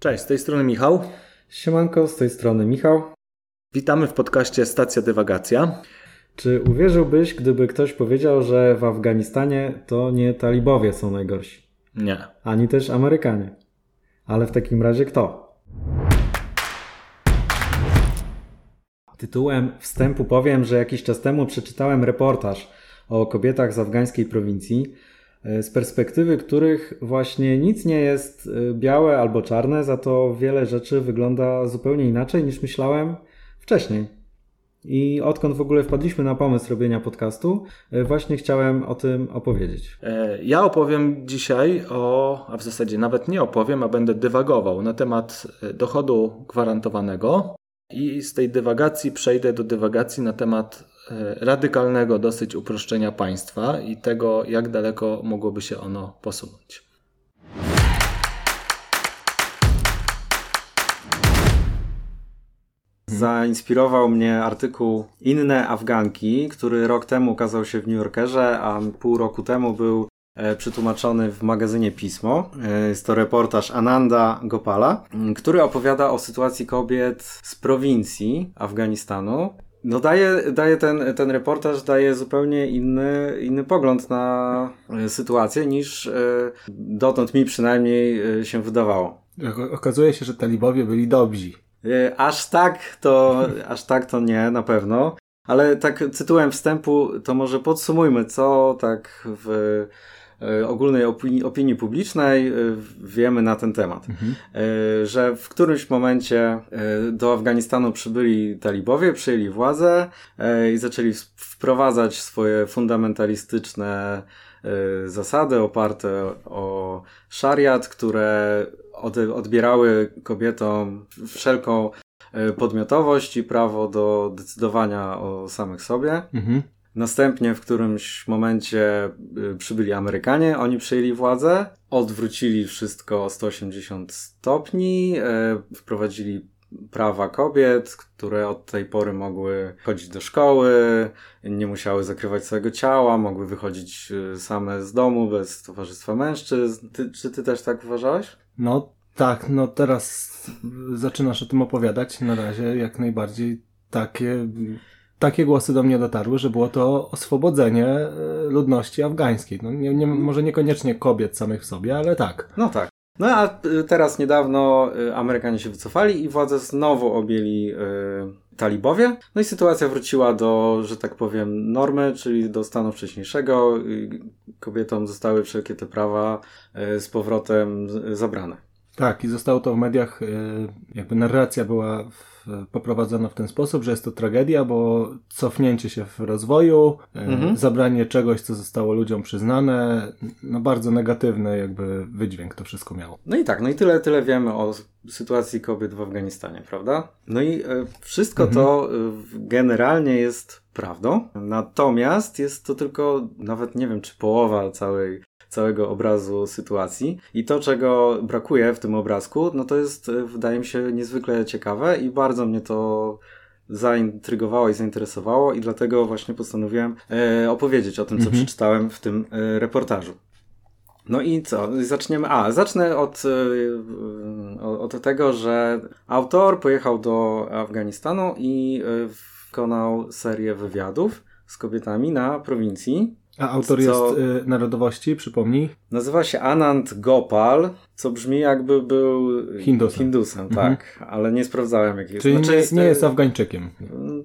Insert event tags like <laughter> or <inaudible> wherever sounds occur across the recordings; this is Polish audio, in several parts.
Cześć, z tej strony Michał. Siemanko, z tej strony Michał. Witamy w podcaście Stacja Dywagacja. Czy uwierzyłbyś, gdyby ktoś powiedział, że w Afganistanie to nie talibowie są najgorsi? Nie. Ani też Amerykanie. Ale w takim razie kto? Tytułem wstępu powiem, że jakiś czas temu przeczytałem reportaż o kobietach z afgańskiej prowincji, z perspektywy których właśnie nic nie jest e, białe albo czarne, za to wiele rzeczy wygląda zupełnie inaczej niż myślałem wcześniej. I odkąd w ogóle wpadliśmy na pomysł robienia podcastu, e, właśnie chciałem o tym opowiedzieć. Ja opowiem dzisiaj o, a w zasadzie nawet nie opowiem, a będę dywagował na temat dochodu gwarantowanego. I z tej dywagacji przejdę do dywagacji na temat radykalnego dosyć uproszczenia państwa i tego, jak daleko mogłoby się ono posunąć. Zainspirował mnie artykuł Inne Afganki, który rok temu ukazał się w New Yorkerze, a pół roku temu był przetłumaczony w magazynie Pismo. Jest to reportaż Ananda Gopala, który opowiada o sytuacji kobiet z prowincji Afganistanu. No daje, daje ten, ten reportaż daje zupełnie inny, inny pogląd na sytuację niż dotąd mi przynajmniej się wydawało. Okazuje się, że talibowie byli dobrzy. Aż tak to, <laughs> aż tak to nie, na pewno. Ale tak tytułem wstępu to może podsumujmy, co tak w ogólnej opinii, opinii publicznej wiemy na ten temat. Mhm. Że w którymś momencie do Afganistanu przybyli talibowie, przyjęli władzę i zaczęli wprowadzać swoje fundamentalistyczne zasady oparte o szariat, które odbierały kobietom wszelką podmiotowość i prawo do decydowania o samych sobie. Mhm. Następnie w którymś momencie przybyli Amerykanie, oni przejęli władzę, odwrócili wszystko o 180 stopni, wprowadzili prawa kobiet, które od tej pory mogły chodzić do szkoły, nie musiały zakrywać swojego ciała, mogły wychodzić same z domu bez towarzystwa mężczyzn. Ty, czy ty też tak uważałeś? No tak, no teraz zaczynasz o tym opowiadać. Na razie jak najbardziej takie, takie głosy do mnie dotarły, że było to oswobodzenie ludności afgańskiej. No, nie, nie, może niekoniecznie kobiet samych w sobie, ale tak. No tak. No a teraz niedawno Amerykanie się wycofali i władzę znowu objęli y, talibowie. No i sytuacja wróciła do, że tak powiem, normy, czyli do stanu wcześniejszego. Kobietom zostały wszelkie te prawa y, z powrotem zabrane. Tak, i zostało to w mediach, jakby narracja była poprowadzona w ten sposób, że jest to tragedia, bo cofnięcie się w rozwoju, mhm. zabranie czegoś, co zostało ludziom przyznane, no bardzo negatywny jakby wydźwięk to wszystko miało. No i tak, no i tyle, tyle wiemy o sytuacji kobiet w Afganistanie, prawda? No i wszystko mhm. to generalnie jest prawdą, natomiast jest to tylko nawet nie wiem, czy połowa całej całego obrazu sytuacji. I to, czego brakuje w tym obrazku, no to jest, e, wydaje mi się, niezwykle ciekawe i bardzo mnie to zaintrygowało i zainteresowało i dlatego właśnie postanowiłem e, opowiedzieć o tym, co mhm. przeczytałem w tym e, reportażu. No i co? Zaczniemy. A, zacznę od, e, od tego, że autor pojechał do Afganistanu i e, wykonał serię wywiadów z kobietami na prowincji a autor jest y, narodowości, przypomnij? Nazywa się Anand Gopal, co brzmi jakby był Hindusem, Hindusem mhm. tak, ale nie sprawdzałem jaki jest. Czyli znaczy, nie, jest, nie jest Afgańczykiem?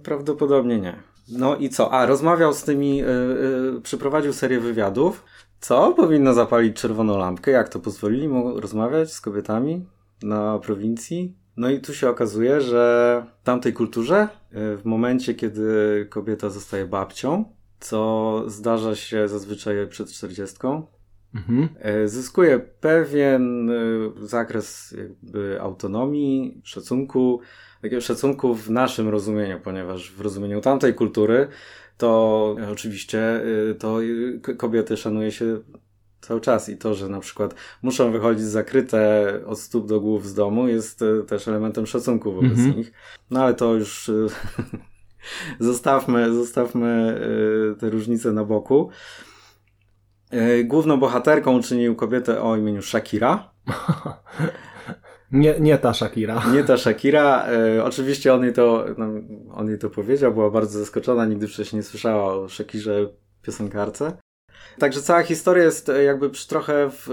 Prawdopodobnie nie. No i co? A, rozmawiał z tymi, y, y, przeprowadził serię wywiadów. Co? Powinno zapalić czerwoną lampkę. Jak to pozwolili mu rozmawiać z kobietami na prowincji? No i tu się okazuje, że w tamtej kulturze, y, w momencie, kiedy kobieta zostaje babcią, co zdarza się zazwyczaj przed 40. Mhm. E, zyskuje pewien e, zakres jakby autonomii, szacunku, takiego szacunku w naszym rozumieniu, ponieważ w rozumieniu tamtej kultury to oczywiście e, to kobiety szanuje się cały czas i to, że na przykład muszą wychodzić zakryte od stóp do głów z domu jest też elementem szacunku wobec mhm. nich. No ale to już <laughs> zostawmy, zostawmy e, te różnice na boku. E, główną bohaterką uczynił kobietę o imieniu Shakira. <laughs> Nie, nie ta Shakira. Nie ta Shakira. E, oczywiście on jej, to, no, on jej to powiedział, była bardzo zaskoczona, nigdy wcześniej nie słyszała o Shakirze piosenkarce. Także cała historia jest jakby trochę w,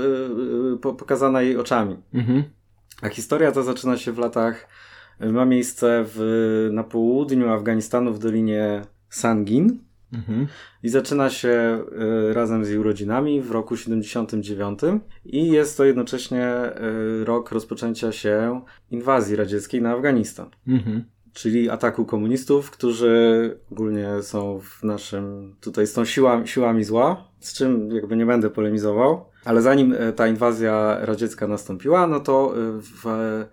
pokazana jej oczami. Mhm. A historia ta zaczyna się w latach, ma miejsce w, na południu Afganistanu w dolinie Sangin. Mhm. I zaczyna się y, razem z jej urodzinami w roku 79 i jest to jednocześnie y, rok rozpoczęcia się inwazji radzieckiej na Afganistan. Mhm. Czyli ataku komunistów, którzy ogólnie są w naszym, tutaj tą siłami, siłami zła, z czym jakby nie będę polemizował. Ale zanim y, ta inwazja radziecka nastąpiła, no to w,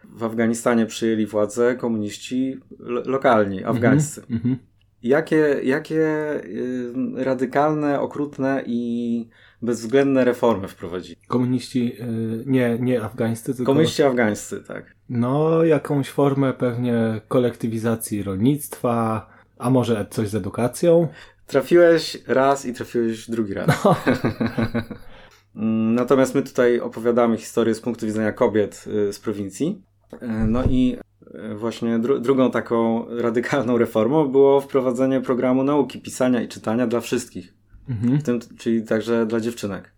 w Afganistanie przyjęli władzę komuniści lokalni, mhm. afgańscy. Mm -hmm. Jakie, jakie y, radykalne, okrutne i bezwzględne reformy wprowadzili? Komuniści, nie, nie afgańscy, tylko... Komuniści afgańscy, tak. No, jakąś formę pewnie kolektywizacji rolnictwa, a może coś z edukacją? Trafiłeś raz i trafiłeś drugi raz. No. <laughs> Natomiast my tutaj opowiadamy historię z punktu widzenia kobiet y, z prowincji. No i właśnie dru drugą taką <laughs> radykalną reformą było wprowadzenie programu nauki pisania i czytania dla wszystkich, mhm. w tym, czyli także dla dziewczynek.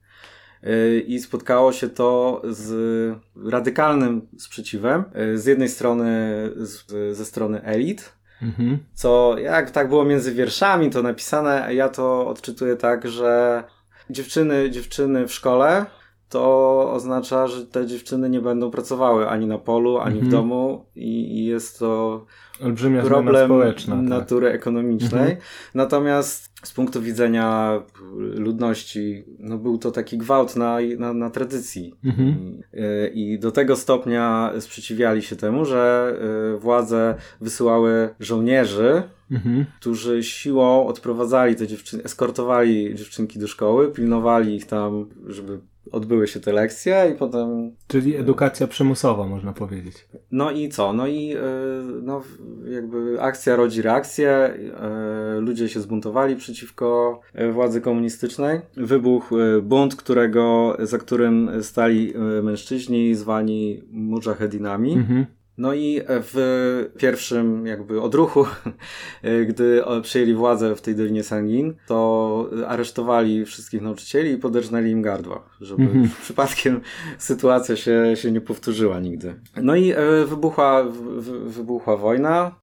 Y, I spotkało się to z radykalnym sprzeciwem. Z jednej strony z, ze strony elit, mhm. co jak tak było między wierszami to napisane, ja to odczytuję tak, że dziewczyny, dziewczyny w szkole to oznacza, że te dziewczyny nie będą pracowały ani na polu, ani w mhm. domu i, jest to Olbrzymia problem tak. natury tak. ekonomicznej. Mhm. Natomiast z punktu widzenia ludności, no był to taki gwałt na, na, na tradycji. Mhm. I, I, do tego stopnia sprzeciwiali się temu, że y, władze wysyłały żołnierzy, mhm. którzy siłą odprowadzali te dziewczyny, eskortowali dziewczynki do szkoły, pilnowali ich tam, żeby odbyły się te lekcje i potem... Czyli edukacja przymusowa, można powiedzieć. No i co? No i e, no, jakby akcja rodzi reakcję, e, ludzie się zbuntowali przeciwko e, władzy komunistycznej. Wybuchł bunt, którego, za którym stali mężczyźni zwani mujahedinami. Mhm. No i w pierwszym jakby odruchu, <laughs> gdy przejęli władzę w tej Dolinie Sangin, to aresztowali wszystkich nauczycieli i poderżnęli im gardła, żeby mhm. <laughs> przypadkiem sytuacja się, się nie powtórzyła nigdy. No i e, wybuchła, wybuchła wojna,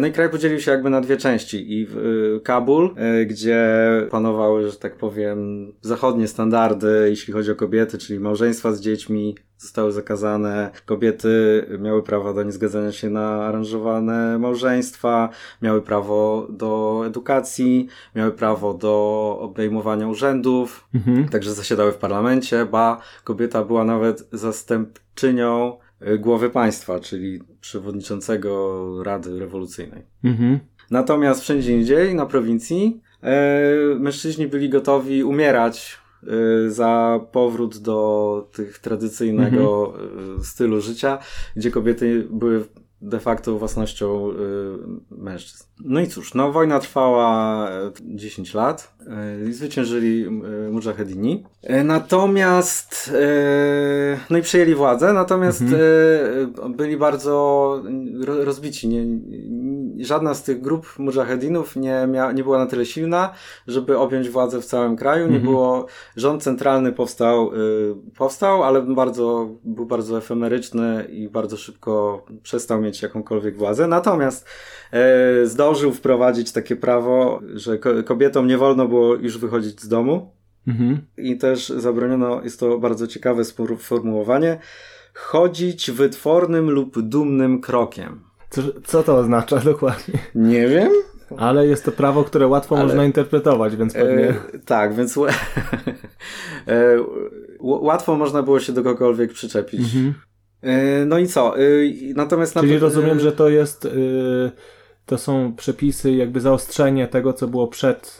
no i kraj podzielił się jakby na dwie części i e, Kabul, e, gdzie panowały, że tak powiem, zachodnie standardy, jeśli chodzi o kobiety, czyli małżeństwa z dziećmi zostały zakazane, kobiety miały prawo do niezgadzania się na aranżowane małżeństwa, miały prawo do edukacji, miały prawo do obejmowania urzędów, mhm. także zasiadały w parlamencie, ba kobieta była nawet zastępczynią E, głowy państwa, czyli przewodniczącego Rady Rewolucyjnej. Mhm. Natomiast wszędzie indziej, na prowincji, e, mężczyźni byli gotowi umierać e, za powrót do tych tradycyjnego mhm. stylu życia, gdzie kobiety były de facto własnością y, mężczyzn. No i cóż, no wojna trwała 10 lat y, i zwyciężyli y, mujahedini. Y, natomiast, y, no i przejęli władzę, natomiast mhm. Y, byli bardzo rozbici. Nie, żadna z tych grup mujahedinów nie, mia, nie była na tyle silna, żeby objąć władzę w całym kraju. Nie mhm. było, rząd centralny powstał, powstał, ale bardzo, był bardzo efemeryczny i bardzo szybko przestał mieć jakąkolwiek władzę. Natomiast e, zdążył wprowadzić takie prawo, że kobietom nie wolno było już wychodzić z domu. Mhm. I też zabroniono, jest to bardzo ciekawe sformułowanie, chodzić wytwornym lub dumnym krokiem. Co, co to oznacza <laughs> dokładnie? Nie wiem. Ale jest to prawo, które łatwo Ale, można interpretować, więc pewnie. E, tak, więc <laughs> e, łatwo można było się do kogokolwiek przyczepić. Mhm. E, no i co? E, natomiast Czyli rozumiem, że to jest e, to są przepisy, jakby zaostrzenie tego, co było przed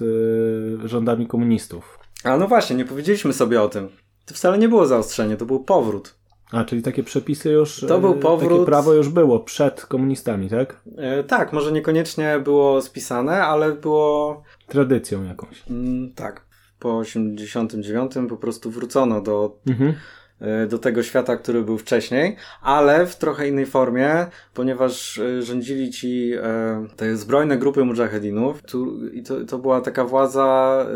rządami komunistów. A no właśnie, nie powiedzieliśmy sobie o tym. To wcale nie było zaostrzenie, to był powrót. A, czyli takie przepisy już. To był powrót. Takie prawo już było przed komunistami, tak? E, tak, może niekoniecznie było spisane, ale było. Tradycją jakąś. Mm, tak. Po 89 po prostu wrócono do. Mhm e, do tego świata, który był wcześniej, ale w trochę innej formie, ponieważ e, rządzili ci te zbrojne grupy mujahedinów tu, i to, to była taka władza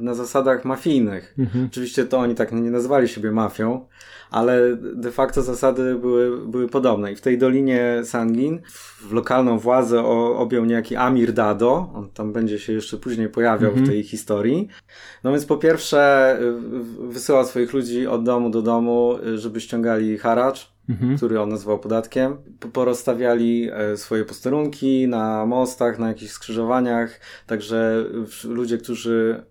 na zasadach mafijnych. Mhm. Oczywiście to oni tak nie nazywali siebie mafią, ale de facto zasady były, były podobne. I w tej dolinie Sangin w lokalną władzę objął niejaki Amir Dado, on tam będzie się jeszcze później pojawiał mm -hmm. w tej historii. No więc po pierwsze wysyłał swoich ludzi od domu do domu, żeby ściągali haracz, mhm. który on nazywał podatkiem. Porozstawiali e, swoje posterunki na mostach, na jakichś skrzyżowaniach, także ludzie, którzy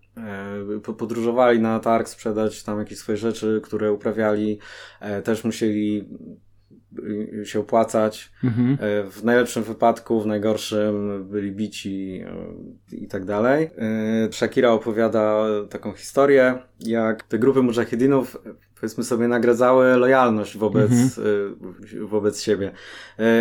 podróżowali na targ, sprzedać tam jakieś swoje rzeczy, które uprawiali, e, też musieli się opłacać. Mhm. E, w najlepszym wypadku, w najgorszym byli bici i tak dalej. Shakira opowiada taką historię, jak te grupy mujahidinów powiedzmy sobie, nagradzały lojalność wobec, mhm. Y, wobec siebie.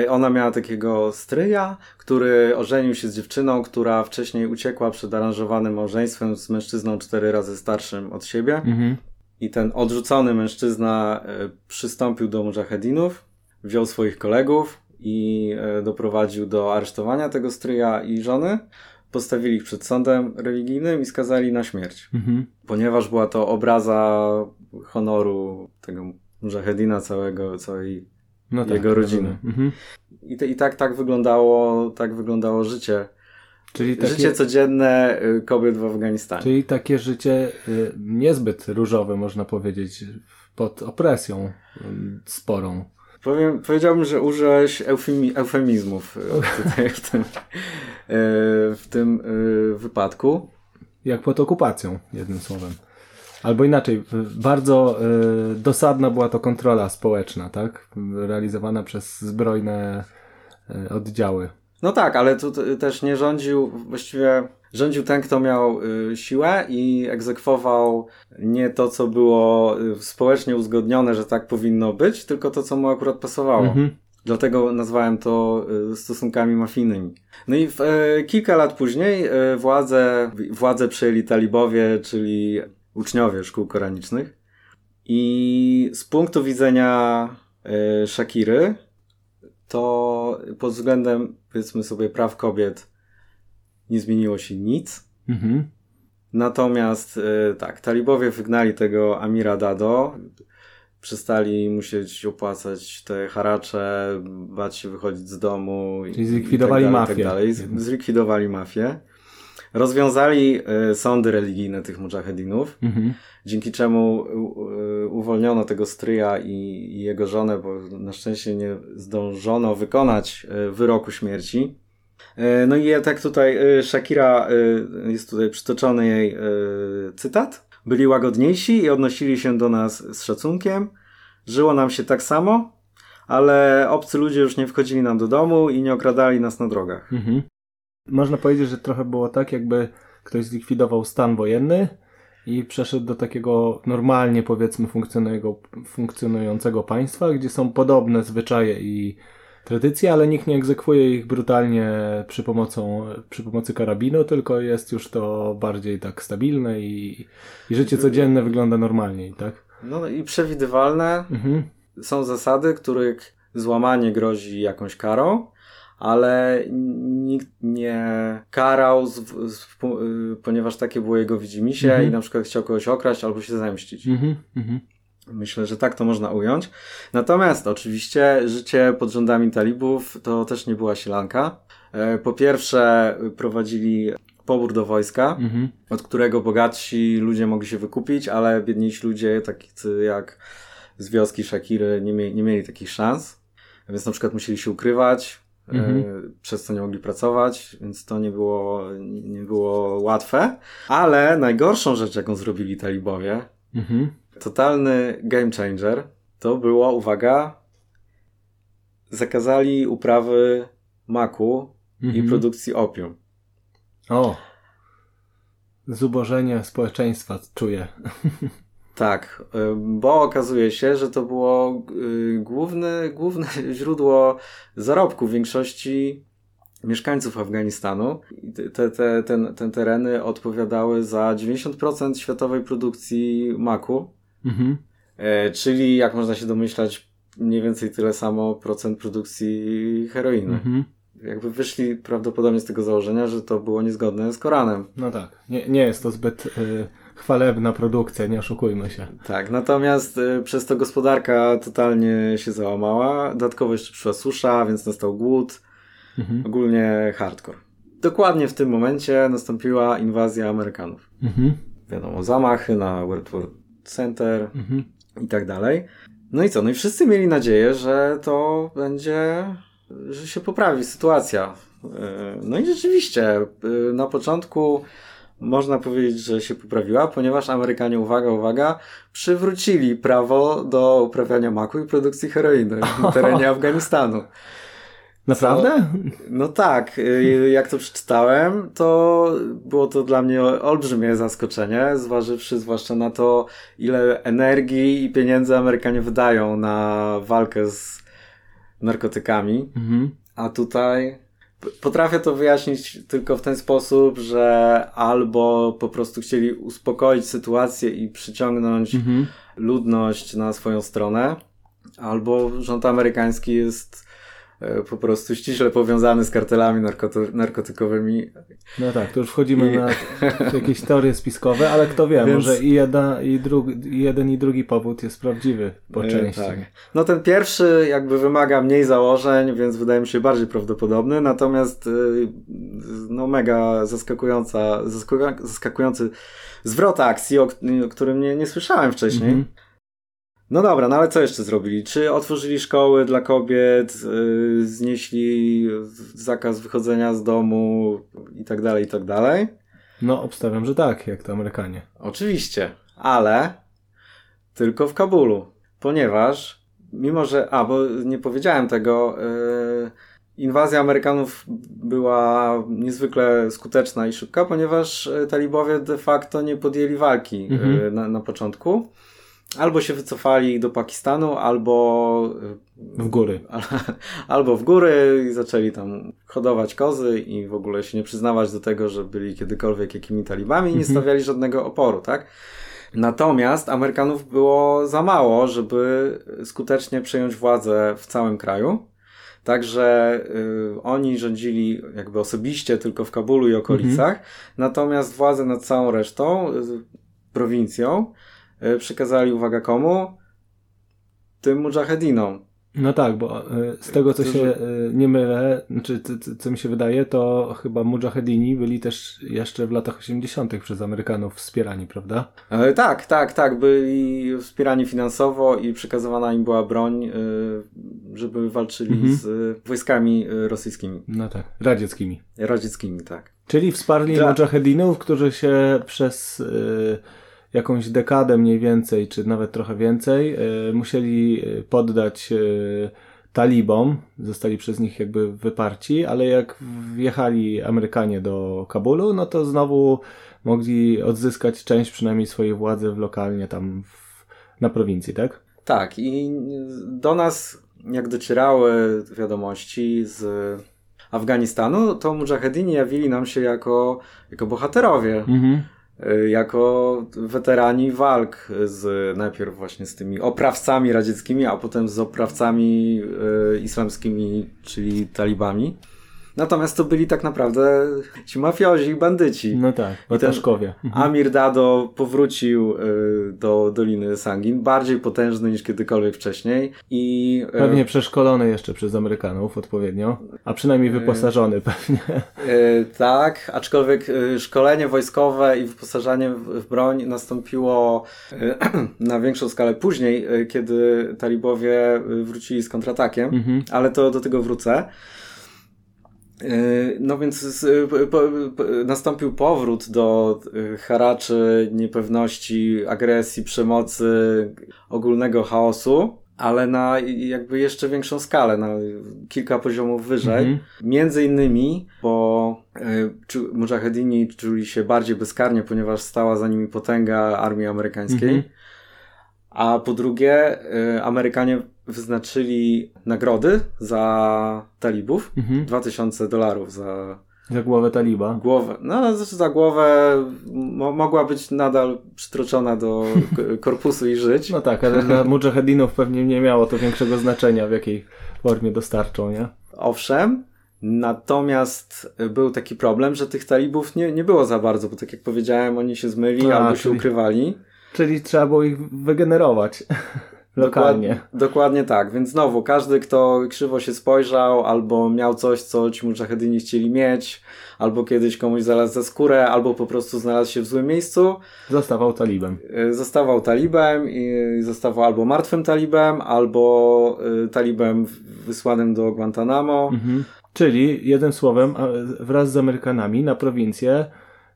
Y, ona miała takiego stryja, który ożenił się z dziewczyną, która wcześniej uciekła przed aranżowanym małżeństwem z mężczyzną cztery razy starszym od siebie. Mhm. I ten odrzucony mężczyzna y, przystąpił do mujahedinów, wziął swoich kolegów i doprowadził do aresztowania tego stryja i żony postawili ich przed sądem religijnym i skazali na śmierć. Mhm. Ponieważ była to obraza honoru tego Mujahedina całego, całej no tak, jego rodziny. Mhm. I, te, I tak tak wyglądało, tak wyglądało życie. Czyli takie, życie codzienne y, kobiet w Afganistanie. Czyli takie życie y, niezbyt różowe, można powiedzieć, pod opresją y, sporą. Powiem, powiedziałbym, że użyłeś eufemi, eufemizmów tutaj w tym, w tym wypadku. Jak pod okupacją, jednym słowem. Albo inaczej, bardzo dosadna była to kontrola społeczna, tak? Realizowana przez zbrojne oddziały. No tak, ale tu też nie rządził, właściwie rządził ten, kto miał y, siłę i egzekwował nie to, co było społecznie uzgodnione, że tak powinno być, tylko to, co mu akurat pasowało. Mhm. Dlatego nazwałem to stosunkami mafijnymi. No i w, kilka lat później władze, władze przejęli talibowie, czyli uczniowie szkół koranicznych. I z punktu widzenia y, Shakiry, to pod względem, powiedzmy sobie, praw kobiet nie zmieniło się nic. Mhm. Natomiast y, tak, talibowie wygnali tego Amira Dado, przestali musieć opłacać te haracze, bać się wychodzić z domu. Czyli zlikwidowali tak dalej, mafię. Tak dalej. Zlikwidowali mafię. Rozwiązali y, sądy religijne tych mujahedinów, mhm. dzięki czemu uwolniono tego stryja i, i jego żonę, bo na szczęście nie zdążono wykonać y, wyroku śmierci. No i tak tutaj Shakira, jest tutaj przytoczony jej cytat. Byli łagodniejsi i odnosili się do nas z szacunkiem. Żyło nam się tak samo, ale obcy ludzie już nie wchodzili nam do domu i nie okradali nas na drogach. Mhm można powiedzieć, że trochę było tak, jakby ktoś zlikwidował stan wojenny i przeszedł do takiego normalnie, powiedzmy, funkcjonującego państwa, gdzie są podobne zwyczaje i tradycje, ale nikt nie egzekwuje ich brutalnie przy, pomocą, przy pomocy karabinu, tylko jest już to bardziej tak stabilne i, i życie codzienne wygląda normalniej, tak? No i przewidywalne. Mhm. Są zasady, których złamanie grozi jakąś karą ale nikt nie karał, z, z, y, ponieważ takie było jego widzimisię mhm. i na przykład chciał kogoś okraść albo się zemścić. Mhm. Mhm. Myślę, że tak to można ująć. Natomiast oczywiście życie pod rządami talibów to też nie była sielanka. E, po pierwsze prowadzili pobór do wojska, mhm. od którego bogatsi ludzie mogli się wykupić, ale biedniejsi ludzie, tacy jak z wioski Shakiry, nie, mie nie mieli takich szans. Więc na przykład musieli się ukrywać, mhm. E, przez co nie mogli pracować, więc to nie było, nie było łatwe. Ale najgorszą rzecz, jaką zrobili talibowie, mhm. Totalny game changer, to było, uwaga, zakazali uprawy maku mhm. i produkcji opium. O! Zubożenie społeczeństwa czuję. <laughs> Tak, bo okazuje się, że to było y, główne, główne <laughs> źródło zarobku większości mieszkańców Afganistanu. Te, te, te, te tereny odpowiadały za 90% światowej produkcji maku. Mhm. E, czyli, jak można się domyślać, mniej więcej tyle samo procent produkcji heroiny. Mhm. Jakby wyszli prawdopodobnie z tego założenia, że to było niezgodne z Koranem. No tak. Nie, nie jest to zbyt y, chwalebna produkcja, nie oszukujmy się. Tak, natomiast y, przez to gospodarka totalnie się załamała. Dodatkowo jeszcze przyszła susza, więc nastał głód. Mhm. Ogólnie hardcore. Dokładnie w tym momencie nastąpiła inwazja Amerykanów. Mhm. Wiadomo, zamachy na World War Center mhm. i tak dalej. No i co? No i wszyscy mieli nadzieję, że to będzie, że się poprawi sytuacja. Y, no i rzeczywiście, y, na początku można powiedzieć, że się poprawiła, ponieważ Amerykanie, uwaga, uwaga, przywrócili prawo do uprawiania maku i produkcji heroiny w terenie <laughs> Afganistanu. Naprawdę? Co, no tak, y, jak to przeczytałem, to było to dla mnie olbrzymie zaskoczenie, zważywszy zwłaszcza na to, ile energii i pieniędzy Amerykanie wydają na walkę z narkotykami. Mhm. A tutaj Potrafię to wyjaśnić tylko w ten sposób, że albo po prostu chcieli uspokoić sytuację i przyciągnąć mhm. ludność na swoją stronę, albo rząd amerykański jest po prostu ściśle powiązany z kartelami narkoty narkotykowymi. No tak, to już wchodzimy I... na <laughs> jakieś teorie spiskowe, ale kto wie, Więc... może i, jedna, i, drugi, i jeden i drugi powód jest prawdziwy po e, części. Tak. No ten pierwszy jakby wymaga mniej założeń, więc wydaje mi się bardziej prawdopodobny, natomiast e, no mega zaskakująca, zaskakujący zwrot akcji, o, o którym nie, nie słyszałem wcześniej. -hmm. No dobra, no ale co jeszcze zrobili? Czy otworzyli szkoły dla kobiet, yy, znieśli zakaz wychodzenia z domu i tak dalej, i tak dalej? No, obstawiam, że tak, jak to Amerykanie. Oczywiście, ale tylko w Kabulu, ponieważ mimo, że, a, bo nie powiedziałem tego, yy, inwazja Amerykanów była niezwykle skuteczna i szybka, ponieważ y, talibowie de facto nie podjęli walki mhm. yy, na, na początku albo się wycofali do Pakistanu, albo w góry. <laughs> Albo w góry i zaczęli tam hodować kozy i w ogóle się nie przyznawać do tego, że byli kiedykolwiek jakimi talibami i nie mhm. stawiali żadnego oporu, tak? Natomiast Amerykanów było za mało, żeby skutecznie przejąć władzę w całym kraju. Także y, oni rządzili jakby osobiście tylko w Kabulu i okolicach, mhm. natomiast władzę nad całą resztą, y, prowincją, przekazali, uwaga komu? Tym mujahedinom. No tak, bo e, z tego co się e, nie mylę, czy co mi się wydaje, to chyba mujahedini byli też jeszcze w latach 80. przez Amerykanów wspierani, prawda? E, tak, tak, tak. Byli wspierani finansowo i przekazywana im była broń, żeby walczyli mhm. z wojskami rosyjskimi. No tak, radzieckimi. Radzieckimi, tak. Czyli wsparli Dla... mujahedinów, którzy się przez jakąś dekadę mniej więcej, czy nawet trochę więcej, e, musieli e, poddać e, talibom, zostali przez nich jakby wyparci, ale jak wjechali Amerykanie do Kabulu, no to znowu mogli odzyskać część przynajmniej swojej władzy w lokalnie tam w, na prowincji, tak? Tak i do nas jak docierały wiadomości z Afganistanu, to mujahedini jawili nam się jako, jako bohaterowie. Mhm. Y, jako weterani walk z najpierw właśnie z tymi oprawcami radzieckimi, a potem z oprawcami y, islamskimi, czyli talibami. Natomiast to byli tak naprawdę ci mafiozi i bandyci. No tak, Bataszkowie. Mhm. Amir Dado powrócił y, do Doliny Sangin, bardziej potężny niż kiedykolwiek wcześniej. i y, Pewnie przeszkolony jeszcze przez Amerykanów odpowiednio, a przynajmniej wyposażony y, pewnie. <laughs> tak, aczkolwiek szkolenie wojskowe i wyposażenie w broń nastąpiło <clears throat> na większą skalę później, kiedy talibowie wrócili z kontratakiem, mhm. ale to do tego wrócę. Yy, no więc po, nastąpił powrót do yy, haraczy, niepewności, agresji, przemocy, ogólnego chaosu, ale na jakby jeszcze większą skalę, na kilka poziomów wyżej. Mhm. Między innymi, bo y, mujahedini czuli się bardziej bezkarnie, ponieważ stała za nimi potęga armii amerykańskiej. Mhm. A po drugie, y, Amerykanie wyznaczyli nagrody za talibów. Mhm. 2000 dolarów za Za głowę taliba? Głowę. No, znaczy za głowę mo mogła być nadal przytroczona do korpusu i żyć. No tak, ale dla mujahedinów pewnie nie miało to większego znaczenia, w jakiej formie dostarczą, nie? Owszem, natomiast był taki problem, że tych talibów nie, nie było za bardzo, bo tak jak powiedziałem, oni się zmyli A, albo czyli, się ukrywali. Czyli trzeba było ich wygenerować. Lokalnie. Dokładnie, dokładnie tak, więc znowu każdy, kto krzywo się spojrzał, albo miał coś, co ci mujahedini chcieli mieć, albo kiedyś komuś znalazł za skórę, albo po prostu znalazł się w złym miejscu. Zostawał talibem. Y, zostawał talibem i zostawał albo martwym talibem, albo y, talibem wysłanym do Guantanamo. Mhm. Czyli, jednym słowem, wraz z Amerykanami na prowincję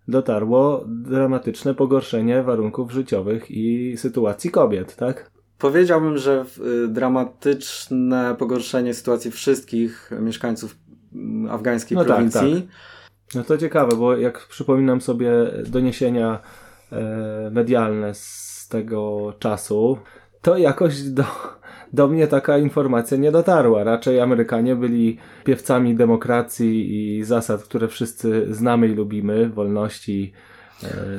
dotarło dramatyczne pogorszenie warunków życiowych i sytuacji kobiet, tak? Powiedziałbym, że y, dramatyczne pogorszenie sytuacji wszystkich mieszkańców mm, afgańskiej no prowincji. Tak, tak. No to ciekawe, bo jak przypominam sobie doniesienia e, medialne z tego czasu, to jakoś do, do mnie taka informacja nie dotarła. Raczej Amerykanie byli piewcami demokracji i zasad, które wszyscy znamy i lubimy, wolności,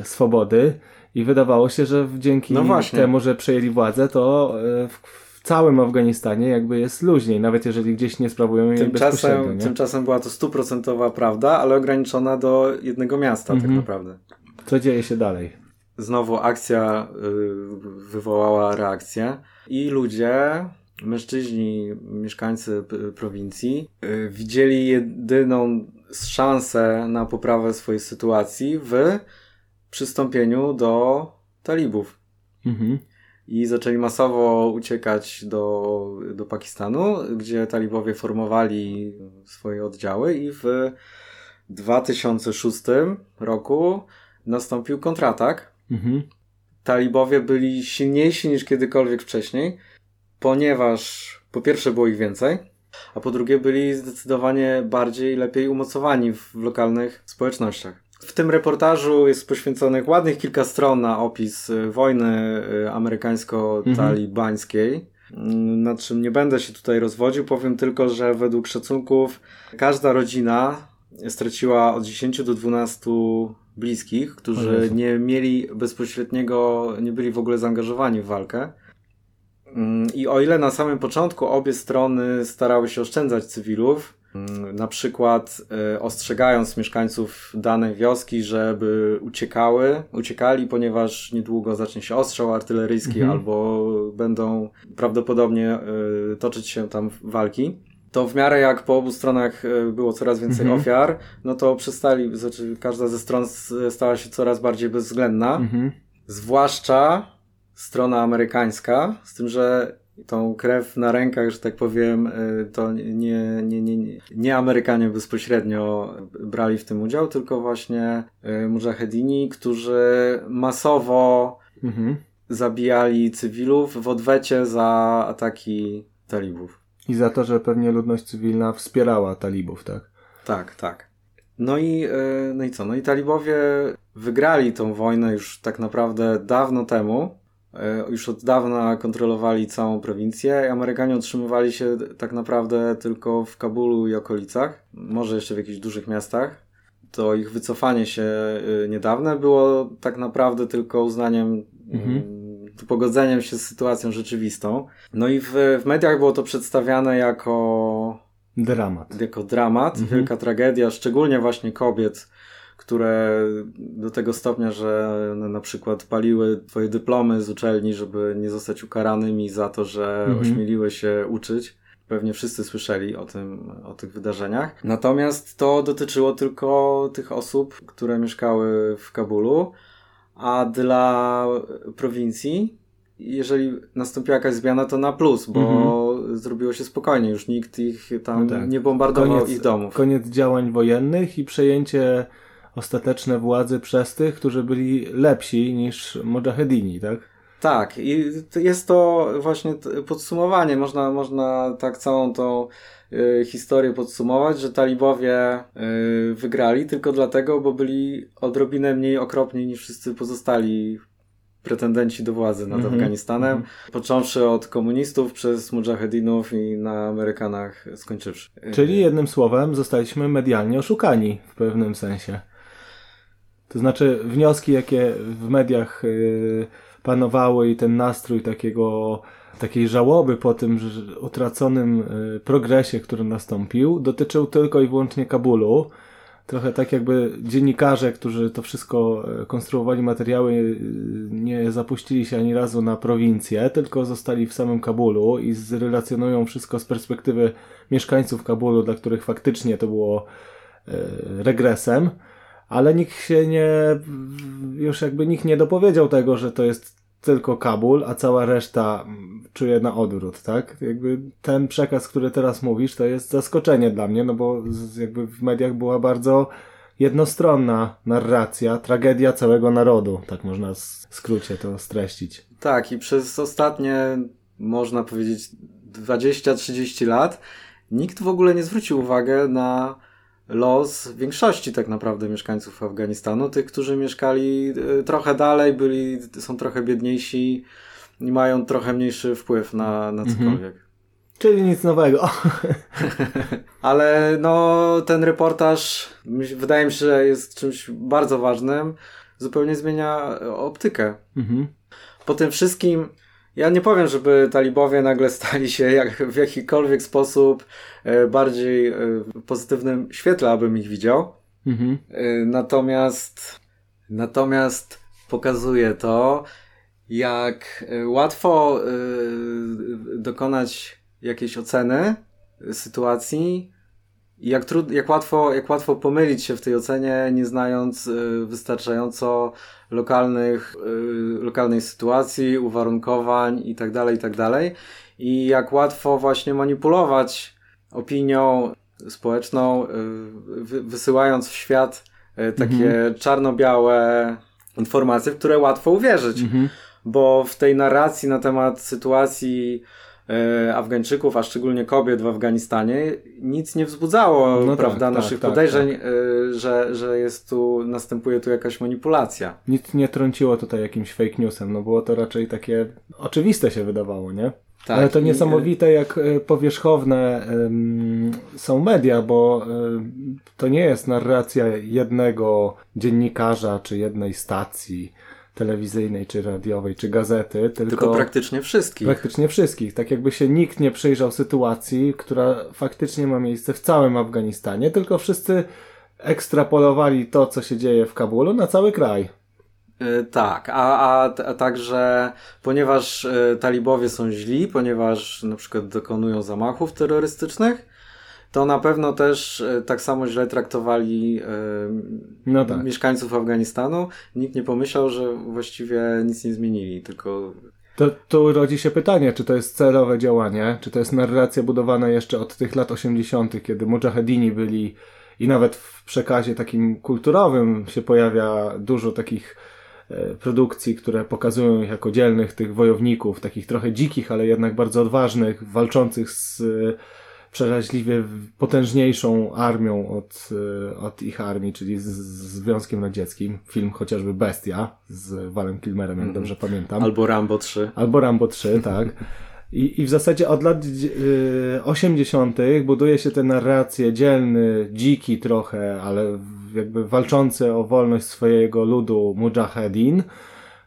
swobody. I wydawało się, że dzięki no temu, że przejęli władzę, to e, w, całym Afganistanie jakby jest luźniej, nawet jeżeli gdzieś nie sprawują jej tymczasem, nie? Tymczasem była to stuprocentowa prawda, ale ograniczona do jednego miasta tak mhm. tak naprawdę. Co dzieje się dalej? Znowu akcja y, wywołała reakcję i ludzie, mężczyźni, mieszkańcy prowincji y, widzieli jedyną szansę na poprawę swojej sytuacji w przystąpieniu do talibów. Mhm. I zaczęli masowo uciekać do, do Pakistanu, gdzie talibowie formowali swoje oddziały i w 2006 roku nastąpił kontratak. Mhm. Talibowie byli silniejsi niż kiedykolwiek wcześniej, ponieważ po pierwsze było ich więcej, a po drugie byli zdecydowanie bardziej lepiej umocowani w lokalnych społecznościach. W tym reportażu jest poświęconych ładnych kilka stron na opis y, wojny y, amerykańsko-talibańskiej. Mhm. Nad czym nie będę się tutaj rozwodził, powiem tylko, że według szacunków każda rodzina straciła od 10 do 12 bliskich, którzy nie mieli bezpośredniego, nie byli w ogóle zaangażowani w walkę. Mm, I o ile na samym początku obie strony starały się oszczędzać cywilów, Mm, na przykład y, ostrzegając mieszkańców danej wioski, żeby uciekały, uciekali, ponieważ niedługo zacznie się ostrzał artyleryjski mhm. albo będą prawdopodobnie y, toczyć się tam walki. To w miarę jak po obu stronach y, było coraz więcej mhm. ofiar, no to przestali, znaczy każda ze stron stała się coraz bardziej bezwzględna. Mhm. Zwłaszcza strona amerykańska, z tym, że tą krew na rękach, że tak powiem, y, to nie, nie, nie, nie Amerykanie bezpośrednio brali w tym udział, tylko właśnie y, mujahedini, którzy masowo mhm. zabijali cywilów w odwecie za ataki talibów. I za to, że pewnie ludność cywilna wspierała talibów, tak? Tak, tak. No i, y, no i co? No i talibowie wygrali tą wojnę już tak naprawdę dawno temu już od dawna kontrolowali całą prowincję. Amerykanie utrzymywali się tak naprawdę tylko w Kabulu i okolicach, może jeszcze w jakichś dużych miastach. To ich wycofanie się e, niedawne było tak naprawdę tylko uznaniem, mhm. Mm, pogodzeniem się z sytuacją rzeczywistą. No i w, w mediach było to przedstawiane jako dramat. Jako dramat, mhm. wielka tragedia, szczególnie właśnie kobiet, które do tego stopnia, że na przykład paliły twoje dyplomy z uczelni, żeby nie zostać ukaranymi za to, że mhm. ośmieliły się uczyć. Pewnie wszyscy słyszeli o tym, o tych wydarzeniach. Natomiast to dotyczyło tylko tych osób, które mieszkały w Kabulu, a dla prowincji, jeżeli nastąpiła jakaś zmiana, to na plus, bo mhm. zrobiło się spokojnie, już nikt ich tam no tak. nie bombardował koniec, ich domów. Koniec działań wojennych i przejęcie ostateczne władzy przez tych, którzy byli lepsi niż Mujahedini, tak? Tak, i jest to właśnie podsumowanie. Można, można tak całą tą y, historię podsumować, że talibowie y, wygrali tylko dlatego, bo byli odrobinę mniej okropni niż wszyscy pozostali pretendenci do władzy nad Mhm, Afganistanem, mhm. począwszy od komunistów przez mujahedinów i na Amerykanach skończywszy. Czyli jednym słowem zostaliśmy medialnie oszukani w pewnym sensie. To znaczy wnioski, jakie w mediach y, panowały i ten nastrój takiego, takiej żałoby po tym utraconym y, progresie, który nastąpił, dotyczył tylko i wyłącznie Kabulu. Trochę tak jakby dziennikarze, którzy to wszystko e, konstruowali materiały, y, nie zapuścili się ani razu na prowincję, tylko zostali w samym Kabulu i zrelacjonują wszystko z perspektywy mieszkańców Kabulu, dla których faktycznie to było regresem, ale nikt się nie, już jakby nikt nie dopowiedział tego, że to jest tylko Kabul, a cała reszta mm, czuje na odwrót, tak? Jakby ten przekaz, który teraz mówisz, to jest zaskoczenie dla mnie, no bo jakby w mediach była bardzo jednostronna narracja, tragedia całego narodu, tak można w skrócie to streścić. Tak, i przez ostatnie, można powiedzieć, 20-30 lat nikt w ogóle nie zwrócił uwagi na los większości tak naprawdę mieszkańców Afganistanu, tych, którzy mieszkali y, trochę dalej, byli, są trochę biedniejsi i mają trochę mniejszy wpływ na, na Mhm. cokolwiek. Czyli nic nowego. <laughs> Ale no, ten reportaż wydaje mi się, że jest czymś bardzo ważnym. Zupełnie zmienia optykę. Mhm. Po tym wszystkim, ja nie powiem, żeby talibowie nagle stali się jak, w jakikolwiek sposób e, bardziej e, w pozytywnym świetle, abym ich widział. Mhm. E, Natomiast, natomiast pokazuje to, jak łatwo dokonać jakiejś oceny sytuacji jak, trud, jak, łatwo, jak łatwo pomylić się w tej ocenie, nie znając e, wystarczająco lokalnych, e, lokalnej sytuacji, uwarunkowań itd., itd. I jak łatwo właśnie manipulować opinią społeczną, wy, wysyłając w świat e, takie czarno-białe informacje, w które łatwo uwierzyć Mhm. bo w tej narracji na temat sytuacji Afgańczyków, a szczególnie kobiet w Afganistanie, nic nie wzbudzało, No tak, prawda, tak, naszych tak, podejrzeń, e, że, że jest tu, następuje tu jakaś manipulacja. Nic nie trąciło tutaj jakimś fake newsem, no było to raczej takie oczywiste się wydawało, nie? Tak, Ale to niesamowite, jak e, powierzchowne em, są media, bo em, to nie jest narracja jednego dziennikarza, czy jednej stacji telewizyjnej, czy radiowej, czy gazety, tylko, Tylko praktycznie wszystkich. praktycznie wszystkich. Tak jakby się nikt nie przyjrzał sytuacji, która faktycznie ma miejsce w całym Afganistanie, tylko wszyscy ekstrapolowali to, co się dzieje w Kabulu na cały kraj. E, Tak, a, a, a także ponieważ e, talibowie są źli, ponieważ na przykład dokonują zamachów terrorystycznych, to na pewno też e, tak samo źle traktowali e, No tak. mieszkańców Afganistanu. Nikt nie pomyślał, że właściwie nic nie zmienili, tylko To tu rodzi się pytanie, czy to jest celowe działanie, czy to jest narracja budowana jeszcze od tych lat 80., kiedy mujahedini byli i nawet w przekazie takim kulturowym się pojawia dużo takich e, produkcji, które pokazują ich jako dzielnych tych wojowników, takich trochę dzikich, ale jednak bardzo odważnych, walczących z przeraźliwie potężniejszą armią od, e, od ich armii, czyli z, z Związkiem Radzieckim. Film chociażby Bestia z Walem Kilmerem, jak dobrze pamiętam. albo Rambo 3. Albo Rambo 3, <laughs> tak. I, I w zasadzie od lat y, 80. buduje się tę narrację dzielny, dziki trochę, ale jakby walczący o wolność swojego ludu mujahedin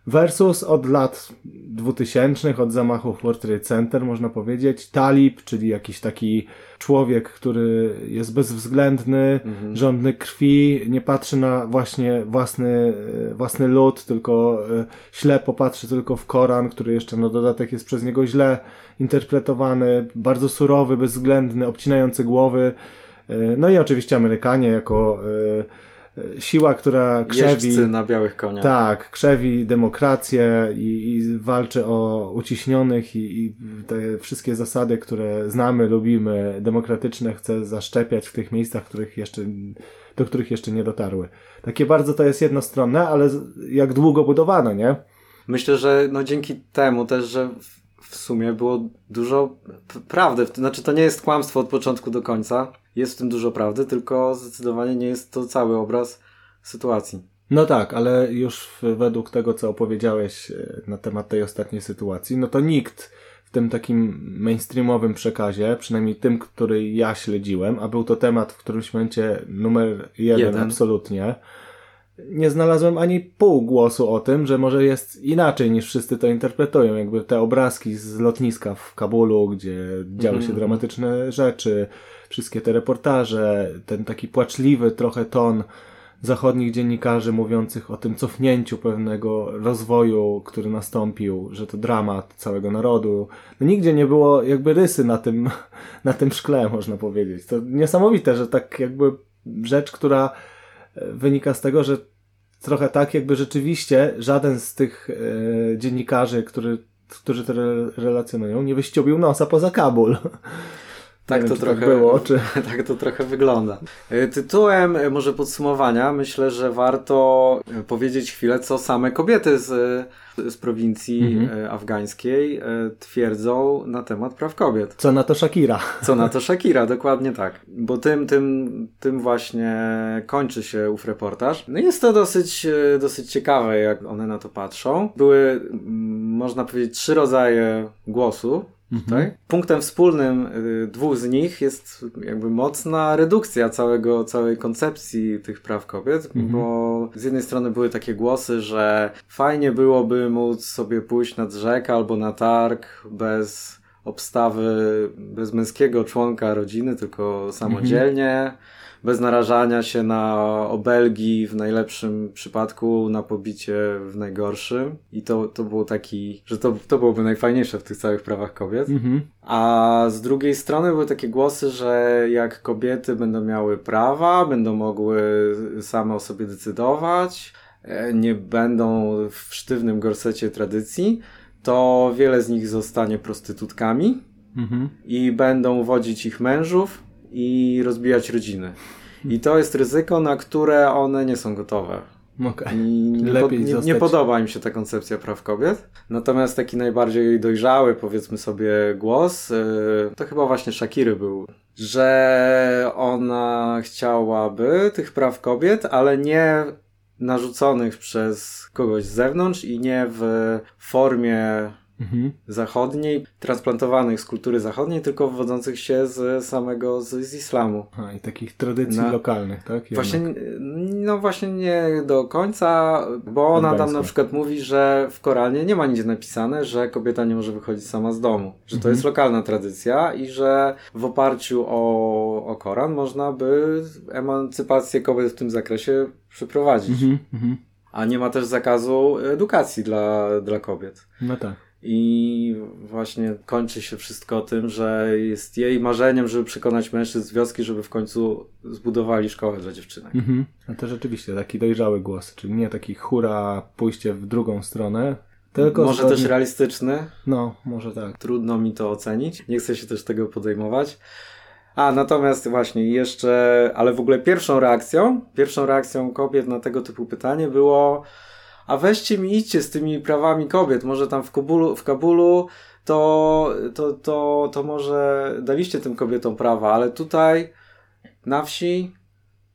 versus od lat 2000, od zamachów World Trade Center, można powiedzieć, talib, czyli jakiś taki człowiek, który jest bezwzględny, żądny krwi, nie patrzy na właśnie własny, własny lud, tylko e, ślepo patrzy tylko w Koran, który jeszcze na dodatek jest przez niego źle interpretowany, bardzo surowy, bezwzględny, obcinający głowy. E, No i oczywiście Amerykanie jako e, siła, która krzewi. Jeźdźcy na białych koniach. Tak, krzewi demokrację i, i walczy o uciśnionych i, i te wszystkie zasady, które znamy, lubimy, demokratyczne chce zaszczepiać w tych miejscach, których jeszcze, do których jeszcze nie dotarły. Takie bardzo to jest jednostronne, ale jak długo budowane, nie? Myślę, że no dzięki temu też, że w- sumie było dużo prawdy. Znaczy, to nie jest kłamstwo od początku do końca. Jest w tym dużo prawdy, tylko zdecydowanie nie jest to cały obraz sytuacji. No tak, ale już według tego, co opowiedziałeś e, na temat tej ostatniej sytuacji, no to nikt w tym takim mainstreamowym przekazie, przynajmniej tym, który ja śledziłem, a był to temat w którymś momencie numer jeden, jeden. absolutnie, nie znalazłem ani pół głosu o tym, że może jest inaczej niż wszyscy to interpretują. Jakby te obrazki z lotniska w Kabulu, gdzie działy się -hmm. dramatyczne rzeczy, wszystkie te reportaże, ten taki płaczliwy trochę ton zachodnich dziennikarzy mówiących o tym cofnięciu pewnego rozwoju, który nastąpił, że to dramat całego narodu. No nigdzie nie było jakby rysy na tym, <laughs> na tym szkle, można powiedzieć. To niesamowite, że tak jakby rzecz, która wynika z tego, że trochę tak jakby rzeczywiście żaden z tych e, dziennikarzy, który, którzy to re relacjonują, nie wyściubił nosa poza Kabul. Tak to tak trochę tak było, czy... <laughs> tak to trochę wygląda. E, tytułem e, może podsumowania myślę, że warto e, powiedzieć chwilę, co same kobiety z, z prowincji mhm. afgańskiej twierdzą na temat praw kobiet. Co na to Shakira. <laughs> Co na to Shakira, dokładnie tak. Bo tym, tym, tym właśnie kończy się ów reportaż. No jest to dosyć, dosyć ciekawe, jak one na to patrzą. Były, można powiedzieć, trzy rodzaje głosu Mhm. Punktem wspólnym y, dwóch z nich jest jakby mocna redukcja całego, całej koncepcji tych praw kobiet, mhm. bo z jednej strony były takie głosy, że fajnie byłoby móc sobie pójść nad rzekę albo na targ bez obstawy, bez męskiego członka rodziny, tylko samodzielnie. Mhm bez narażania się na obelgi w najlepszym przypadku, na pobicie w najgorszym. I to, to było taki, że to, to byłoby najfajniejsze w tych całych prawach kobiet. Mhm. A z drugiej strony były takie głosy, że jak kobiety będą miały prawa, będą mogły same o sobie decydować, e, nie będą w sztywnym gorsecie tradycji, to wiele z nich zostanie prostytutkami mhm. i będą wodzić ich mężów, i rozbijać rodziny. I to jest ryzyko, na które one nie są gotowe. Okay. I nie, Lepiej nie, nie, podoba im się ta koncepcja praw kobiet. Natomiast taki najbardziej dojrzały, powiedzmy sobie, głos, yy, to chyba właśnie Shakiry był, że ona chciałaby tych praw kobiet, ale nie narzuconych przez kogoś z zewnątrz i nie w formie mhm. zachodniej, transplantowanych z kultury zachodniej, tylko wywodzących się z samego, z, z islamu. A, i takich tradycji na, lokalnych, tak? Właśnie, no właśnie nie do końca, bo ona tam na przykład mówi, że w Koranie nie ma nigdzie napisane, że kobieta nie może wychodzić sama z domu, że to mhm. jest lokalna tradycja i że w oparciu o, o Koran można by emancypację kobiet w tym zakresie przeprowadzić. Mhm, mhm. A nie ma też zakazu edukacji dla, dla kobiet. No tak. I właśnie kończy się wszystko tym, że jest jej marzeniem, żeby przekonać mężczyzn z wioski, żeby w końcu zbudowali szkołę dla dziewczynek. Mhm. To rzeczywiście taki dojrzały głos, czyli nie taki hura pójście w drugą stronę, tylko może zgodnie... też realistyczny. No, może tak. Trudno mi to ocenić. Nie chcę się też tego podejmować. A, natomiast właśnie jeszcze, ale w ogóle pierwszą reakcją, pierwszą reakcją kobiet na tego typu pytanie było a weźcie mi idźcie z tymi prawami kobiet, może tam w Kabulu, w Kabulu to, to, to, to może daliście tym kobietom prawa, ale tutaj na wsi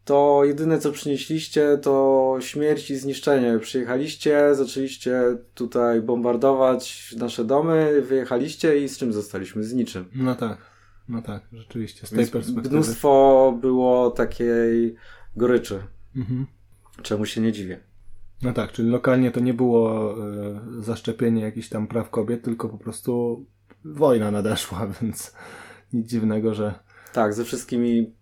to jedyne co przynieśliście to śmierć i zniszczenie. Przyjechaliście, zaczęliście tutaj bombardować nasze domy, wyjechaliście i z czym zostaliśmy? Z niczym. No tak, no tak, rzeczywiście, z tej Więc perspektywy. Mnóstwo było takiej goryczy. Mhm. Czemu się nie dziwię. No tak, czyli lokalnie to nie było y, zaszczepienie jakichś tam praw kobiet, tylko po prostu wojna nadeszła, <laughs> więc nic dziwnego, że. Tak, ze wszystkimi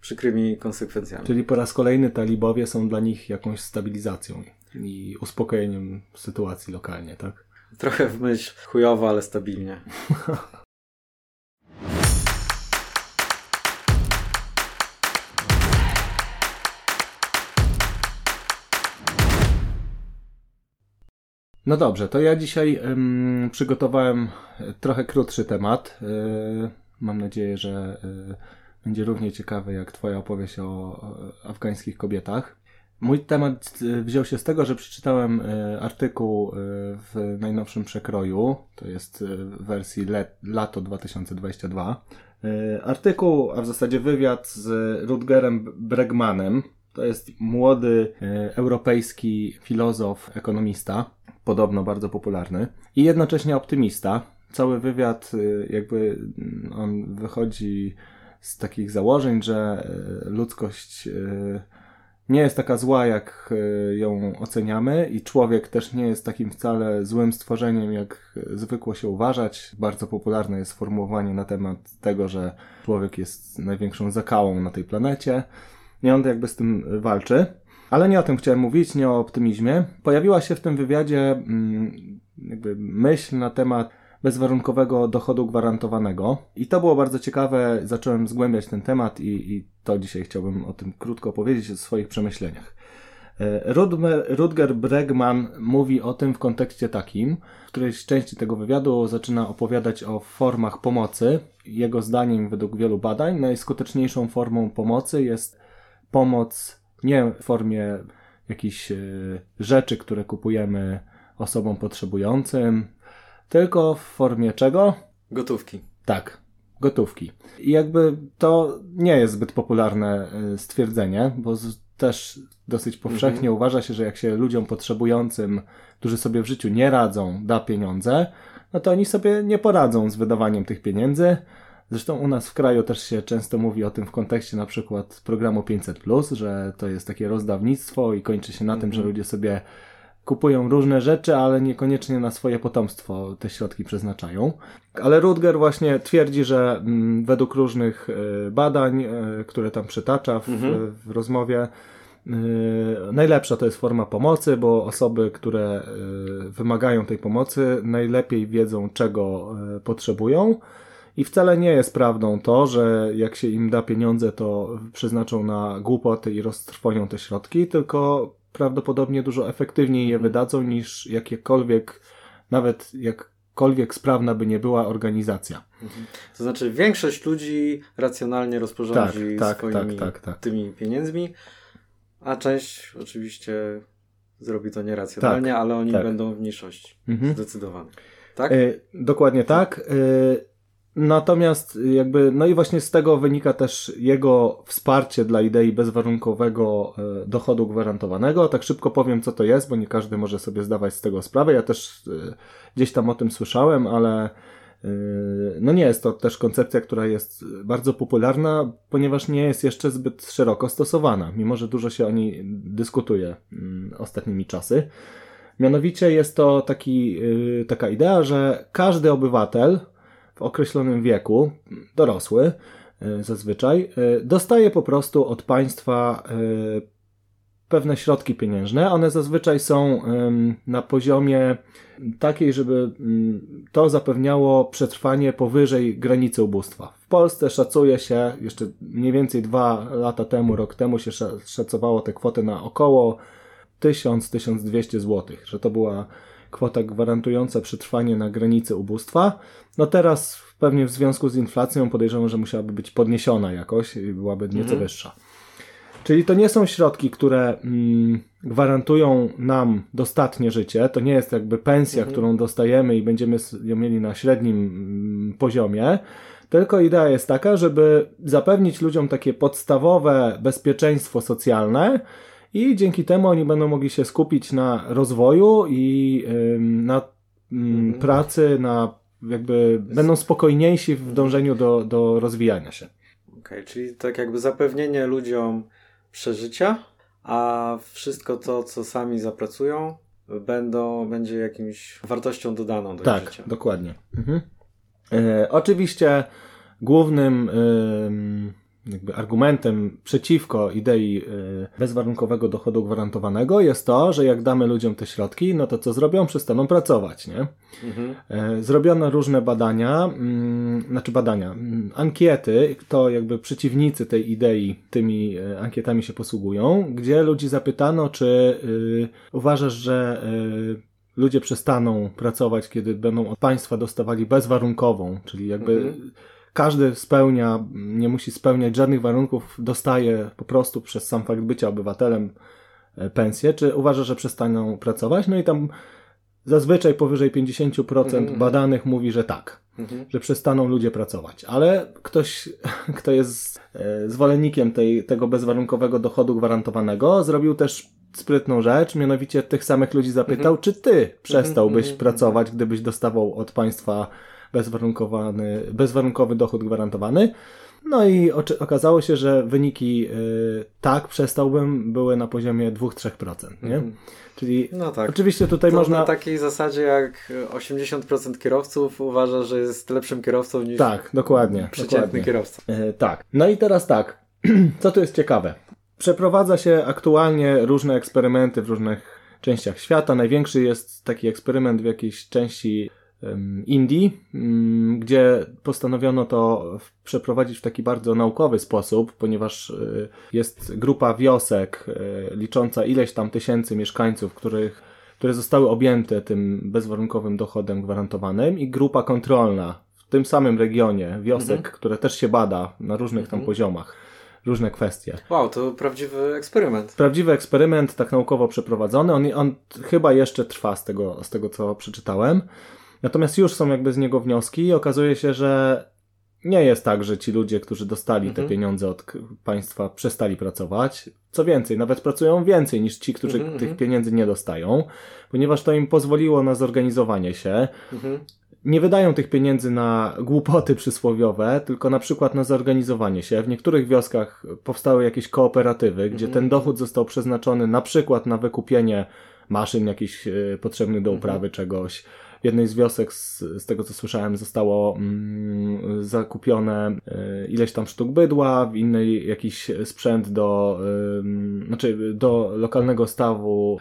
przykrymi konsekwencjami. Czyli po raz kolejny talibowie są dla nich jakąś stabilizacją i uspokojeniem sytuacji lokalnie, tak? Trochę w myśl chujowo, ale stabilnie. <laughs> No dobrze, to ja dzisiaj ym, przygotowałem trochę krótszy temat. Yy, mam nadzieję, że yy, będzie równie ciekawy jak Twoja opowieść o, o afgańskich kobietach. Mój temat wziął się z tego, że przeczytałem artykuł w najnowszym przekroju, to jest w wersji let, lato 2022. Artykuł, a w zasadzie wywiad z Rutgerem Bregmanem, To jest młody e, europejski filozof, ekonomista, podobno bardzo popularny i jednocześnie optymista. Cały wywiad, e, jakby mm, on wychodzi z takich założeń, że e, ludzkość nie jest taka zła, jak ją oceniamy, i człowiek też nie jest takim wcale złym stworzeniem, jak zwykło się uważać. Bardzo popularne jest sformułowanie na temat tego, że człowiek jest największą zakałą na tej planecie. I on jakby z tym walczy. Ale nie o tym chciałem mówić, nie o optymizmie. Pojawiła się w tym wywiadzie mm, jakby myśl na temat bezwarunkowego dochodu gwarantowanego. I to było bardzo ciekawe. Zacząłem zgłębiać ten temat i, i to dzisiaj chciałbym o tym krótko powiedzieć, o swoich przemyśleniach. E, Rudger Bregman mówi o tym w kontekście takim, w którejś części tego wywiadu zaczyna opowiadać o formach pomocy. Jego zdaniem, według wielu badań, najskuteczniejszą formą pomocy jest pomoc nie w formie jakichś e, rzeczy, które kupujemy osobom potrzebującym, tylko w formie czego? Gotówki. Tak, gotówki. I jakby to nie jest zbyt popularne e, stwierdzenie, bo też dosyć powszechnie mhm. uważa się, że jak się ludziom potrzebującym, którzy sobie w życiu nie radzą, da pieniądze, no to oni sobie nie poradzą z wydawaniem tych pieniędzy, Zresztą u nas w kraju też się często mówi o tym w kontekście na przykład programu 500, że to jest takie rozdawnictwo i kończy się na tym, że mhm. ludzie sobie kupują różne rzeczy, ale niekoniecznie na swoje potomstwo te środki przeznaczają. Ale Rutger właśnie twierdzi, że mm, według różnych y, badań, y, które tam przytacza w, mhm. w rozmowie, y, najlepsza to jest forma pomocy, bo osoby, które wymagają tej pomocy, najlepiej wiedzą, czego potrzebują i wcale nie jest prawdą to, że jak się im da pieniądze, to przeznaczą na głupoty i roztrwonią te środki, tylko prawdopodobnie dużo efektywniej je wydadzą niż jakiekolwiek, nawet jakkolwiek sprawna by nie była organizacja. Mhm. To znaczy większość ludzi racjonalnie rozporządzi tak, tak, swoimi tak, tak, tak, tymi pieniędzmi, a część oczywiście zrobi to nieracjonalnie, tak, ale oni tak. będą w mniejszości. Mhm. Zdecydowanie. Tak? Y, dokładnie tak. Y, Natomiast jakby, no i właśnie z tego wynika też jego wsparcie dla idei bezwarunkowego e, dochodu gwarantowanego. Tak szybko powiem, co to jest, bo nie każdy może sobie zdawać z tego sprawę. Ja też e, gdzieś tam o tym słyszałem, ale e, no nie jest to też koncepcja, która jest bardzo popularna, ponieważ nie jest jeszcze zbyt szeroko stosowana, mimo że dużo się o niej dyskutuje mm, ostatnimi czasy. Mianowicie jest to taki, taka idea, że każdy obywatel określonym wieku, dorosły e, zazwyczaj, e, dostaje po prostu od państwa e, pewne środki pieniężne. One zazwyczaj są na poziomie takiej, żeby mm, to zapewniało przetrwanie powyżej granicy ubóstwa. W Polsce szacuje się, jeszcze mniej więcej dwa lata temu, rok temu się szacowało tę kwotę na około 1000-1200 zł, że to była kwota gwarantująca przetrwanie na granicy ubóstwa. No teraz pewnie w związku z inflacją podejrzewam, że musiałaby być podniesiona jakoś i byłaby nieco mhm. wyższa. Czyli to nie są środki, które mm, gwarantują nam dostatnie życie. To nie jest jakby pensja, mhm. którą dostajemy i będziemy ją mieli na średnim mm, poziomie. Tylko idea jest taka, żeby zapewnić ludziom takie podstawowe bezpieczeństwo socjalne, i dzięki temu oni będą mogli się skupić na rozwoju i na mhm. pracy, na jakby będą spokojniejsi w dążeniu do, do rozwijania się. Okej, okay, czyli tak jakby zapewnienie ludziom przeżycia, a wszystko to, co sami zapracują, będą, będzie jakimś wartością dodaną do tak, życia. Tak, dokładnie. Mhm. E, oczywiście głównym jakby argumentem przeciwko idei y, bezwarunkowego dochodu gwarantowanego jest to, że jak damy ludziom te środki, no to co zrobią? Przestaną pracować, nie? Mhm. E, zrobiono różne badania, mm, znaczy badania, mm, ankiety, to jakby przeciwnicy tej idei tymi e, ankietami się posługują, gdzie ludzi zapytano, czy y, uważasz, że y, ludzie przestaną pracować, kiedy będą od państwa dostawali bezwarunkową, czyli jakby mhm każdy spełnia, nie musi spełniać żadnych warunków, dostaje po prostu przez sam fakt bycia obywatelem e, pensję, czy uważa, że przestaną pracować? No i tam zazwyczaj powyżej 50% mm. badanych mówi, że tak. mhm. że przestaną ludzie pracować. Ale ktoś, <laughs> kto jest e, zwolennikiem tej, tego bezwarunkowego dochodu gwarantowanego, zrobił też sprytną rzecz, mianowicie tych samych ludzi zapytał, mhm. czy ty przestałbyś mhm. pracować, gdybyś dostawał od państwa bezwarunkowany, bezwarunkowy dochód gwarantowany. No i okazało się, że wyniki y, tak, przestałbym, były na poziomie 2-3%. Nie? Mm. Czyli no tak. oczywiście tutaj to można. Na takiej zasadzie, jak 80% kierowców uważa, że jest lepszym kierowcą niż tak, dokładnie, przeciętny dokładnie. kierowca. Y, tak. No i teraz tak. <clears throat> Co tu jest ciekawe? Przeprowadza się aktualnie różne eksperymenty w różnych częściach świata. Największy jest taki eksperyment w jakiejś części Indii, mm, gdzie postanowiono to przeprowadzić w taki bardzo naukowy sposób, ponieważ y, jest grupa wiosek y, licząca ileś tam tysięcy mieszkańców, których, które zostały objęte tym bezwarunkowym dochodem gwarantowanym i grupa kontrolna w tym samym regionie wiosek, mhm. które też się bada na różnych tam mhm. poziomach różne kwestie. Wow, to prawdziwy eksperyment. Prawdziwy eksperyment, tak naukowo przeprowadzony. On, on chyba jeszcze trwa z tego, z tego, co przeczytałem. Natomiast już są jakby z niego wnioski i okazuje się, że nie jest tak, że ci ludzie, którzy dostali mhm. te pieniądze od państwa, przestali pracować. Co więcej, nawet pracują więcej niż ci, którzy mhm, tych mhm. pieniędzy nie dostają, ponieważ to im pozwoliło na zorganizowanie się. Mhm. Nie wydają tych pieniędzy na głupoty przysłowiowe, tylko na przykład na zorganizowanie się. W niektórych wioskach powstały jakieś kooperatywy, gdzie mhm. ten dochód został przeznaczony na przykład na wykupienie maszyn jakichś e, potrzebnych do mhm. uprawy czegoś, jednej z wiosek, z, z tego co słyszałem, zostało mm, zakupione y, ileś tam sztuk bydła, w innej jakiś sprzęt do, y, znaczy do lokalnego stawu.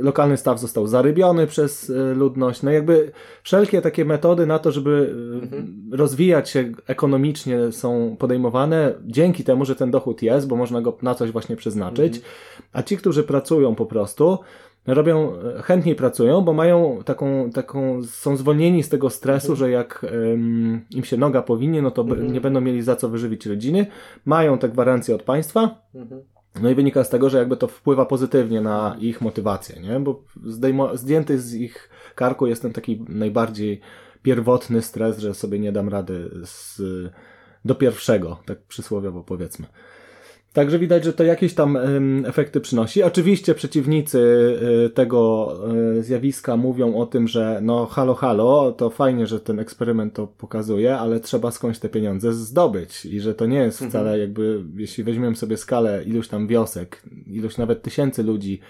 Lokalny staw został zarybiony przez y, ludność. No jakby wszelkie takie metody na to, żeby mhm. rozwijać się ekonomicznie są podejmowane dzięki temu, że ten dochód jest, bo można go na coś właśnie przeznaczyć. Mhm. A ci, którzy pracują po prostu, robią, chętniej pracują, bo mają taką, taką są zwolnieni z tego stresu, mhm. że jak um, im się noga powinie, no to mhm. nie będą mieli za co wyżywić rodziny. Mają te gwarancje od państwa. Mhm. No i wynika z tego, że jakby to wpływa pozytywnie na ich motywację, nie? Bo zdejmo, zdjęty z ich karku jest ten taki najbardziej pierwotny stres, że sobie nie dam rady z, do pierwszego, tak przysłowiowo powiedzmy. Także widać, że to jakieś tam efekty przynosi. Oczywiście przeciwnicy y, tego y, zjawiska mówią o tym, że no halo, halo, to fajnie, że ten eksperyment to pokazuje, ale trzeba skądś te pieniądze zdobyć i że to nie jest wcale mhm. jakby, jeśli weźmiemy sobie skalę iluś tam wiosek, iluś nawet tysięcy ludzi,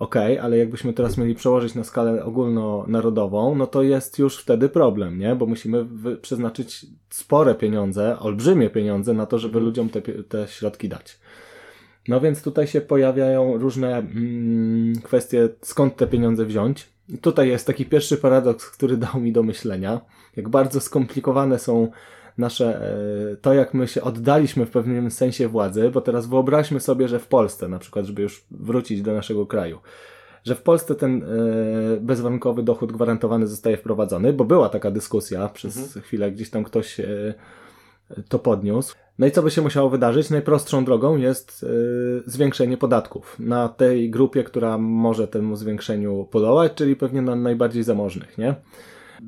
ok, ale jakbyśmy teraz mieli przełożyć na skalę ogólnonarodową, no to jest już wtedy problem, nie? Bo musimy przeznaczyć spore pieniądze, olbrzymie pieniądze na to, żeby mhm. ludziom te, te środki dać. No więc tutaj się pojawiają różne mm, kwestie, skąd te pieniądze wziąć. I tutaj jest taki pierwszy paradoks, który dał mi do myślenia, jak bardzo skomplikowane są nasze, e, to jak my się oddaliśmy w pewnym sensie władzy, bo teraz wyobraźmy sobie, że w Polsce, na przykład, żeby już wrócić do naszego kraju, że w Polsce ten e, bezwarunkowy dochód gwarantowany zostaje wprowadzony, bo była taka dyskusja przez mhm. chwilę, gdzieś tam ktoś e, to podniósł. No i co by się musiało wydarzyć? Najprostszą drogą jest zwiększenie podatków na tej grupie, która może temu zwiększeniu podołać, czyli pewnie na najbardziej zamożnych, nie?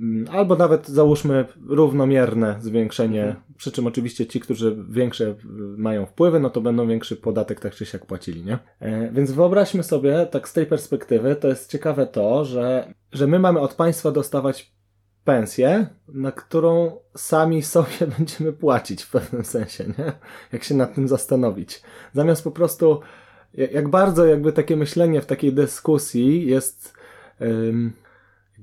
Mm, albo nawet załóżmy równomierne zwiększenie, mhm. przy czym oczywiście ci, którzy większe y, mają wpływy, no to będą większy podatek tak czy siak płacili, nie? E, więc wyobraźmy sobie, tak z tej perspektywy, to jest ciekawe to, że, że my mamy od państwa dostawać pensję, na którą sami sobie <laughs> będziemy płacić w pewnym sensie, nie? Jak się nad tym zastanowić. Zamiast po prostu, jak bardzo jakby takie myślenie w takiej dyskusji jest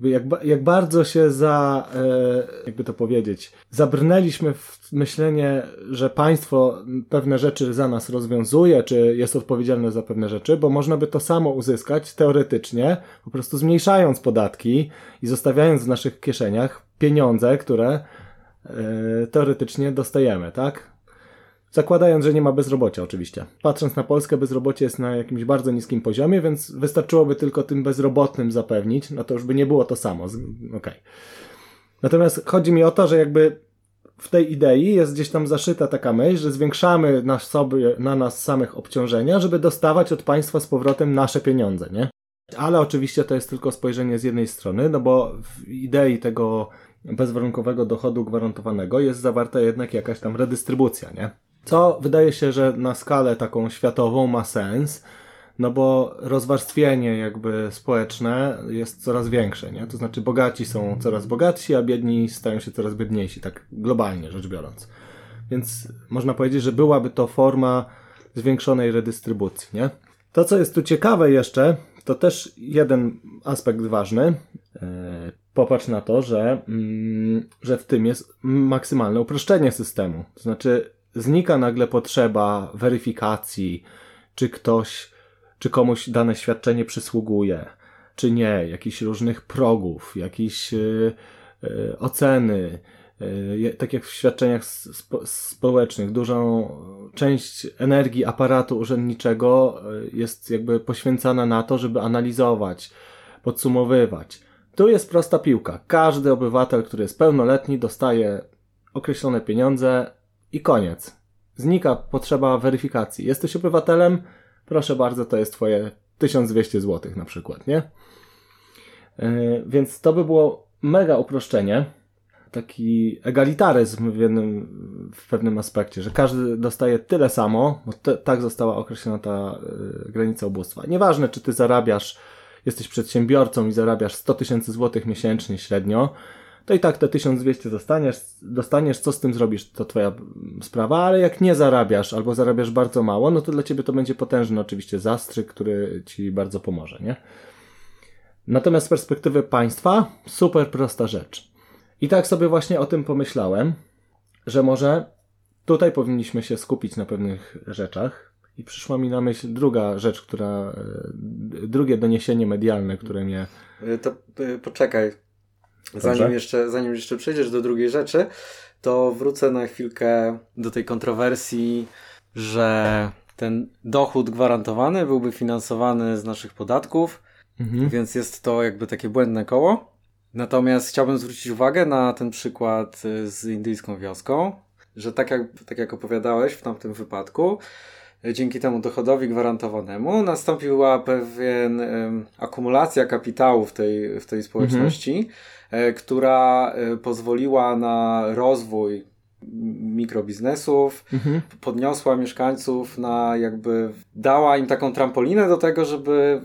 jak, jak bardzo się za, e, jakby to powiedzieć, zabrnęliśmy w myślenie, że państwo pewne rzeczy za nas rozwiązuje, czy jest odpowiedzialne za pewne rzeczy, bo można by to samo uzyskać teoretycznie, po prostu zmniejszając podatki i zostawiając w naszych kieszeniach pieniądze, które e, teoretycznie dostajemy, tak? Zakładając, że nie ma bezrobocia, oczywiście. Patrząc na Polskę, bezrobocie jest na jakimś bardzo niskim poziomie, więc wystarczyłoby tylko tym bezrobotnym zapewnić, no to już by nie było to samo. Okej. Okay. Natomiast chodzi mi o to, że jakby w tej idei jest gdzieś tam zaszyta taka myśl, że zwiększamy na, sobie, na nas samych obciążenia, żeby dostawać od państwa z powrotem nasze pieniądze, nie? Ale oczywiście to jest tylko spojrzenie z jednej strony, no bo w idei tego bezwarunkowego dochodu gwarantowanego jest zawarta jednak jakaś tam redystrybucja, nie? Co wydaje się, że na skalę taką światową ma sens, no bo rozwarstwienie jakby społeczne jest coraz większe, nie? To znaczy bogaci są coraz bogatsi, a biedni stają się coraz biedniejsi, tak globalnie rzecz biorąc. Więc można powiedzieć, że byłaby to forma zwiększonej redystrybucji, nie? To, co jest tu ciekawe jeszcze, to też jeden aspekt ważny. E, popatrz na to, że, mm, że w tym jest maksymalne uproszczenie systemu. To znaczy, znika nagle potrzeba weryfikacji, czy ktoś, czy komuś dane świadczenie przysługuje, czy nie, jakichś różnych progów, jakichś yy, oceny, yy, tak jak w świadczeniach spo, społecznych, dużą część energii aparatu urzędniczego jest jakby poświęcana na to, żeby analizować, podsumowywać. Tu jest prosta piłka. Każdy obywatel, który jest pełnoletni, dostaje określone pieniądze, i koniec. Znika potrzeba weryfikacji. Jesteś obywatelem? Proszę bardzo, to jest twoje 1200 zł na przykład, nie? Yy, więc to by było mega uproszczenie. Taki egalitaryzm w, jednym, w pewnym aspekcie, że każdy dostaje tyle samo, bo te, tak została określona ta yy, granica ubóstwa. Nieważne, czy ty zarabiasz, jesteś przedsiębiorcą i zarabiasz 100 tysięcy złotych miesięcznie średnio, to i tak te 1200 dostaniesz, dostaniesz, co z tym zrobisz, to twoja sprawa, ale jak nie zarabiasz albo zarabiasz bardzo mało, no to dla ciebie to będzie potężny oczywiście zastrzyk, który ci bardzo pomoże, nie? Natomiast z perspektywy państwa, super prosta rzecz. I tak sobie właśnie o tym pomyślałem, że może tutaj powinniśmy się skupić na pewnych rzeczach. I przyszła mi na myśl druga rzecz, która, e, drugie doniesienie medialne, które mnie. To e, Zanim jeszcze, zanim jeszcze przejdziesz do drugiej rzeczy, to wrócę na chwilkę do tej kontrowersji, że ten dochód gwarantowany byłby finansowany z naszych podatków, mhm. więc jest to jakby takie błędne koło. Natomiast chciałbym zwrócić uwagę na ten przykład y, z indyjską wioską, że tak jak, tak jak opowiadałeś w tamtym wypadku, dzięki temu dochodowi gwarantowanemu nastąpiła pewien um, akumulacja kapitału w tej, w tej społeczności, mhm. która e, pozwoliła na rozwój mikrobiznesów, mhm. podniosła mieszkańców na jakby, dała im taką trampolinę do tego, żeby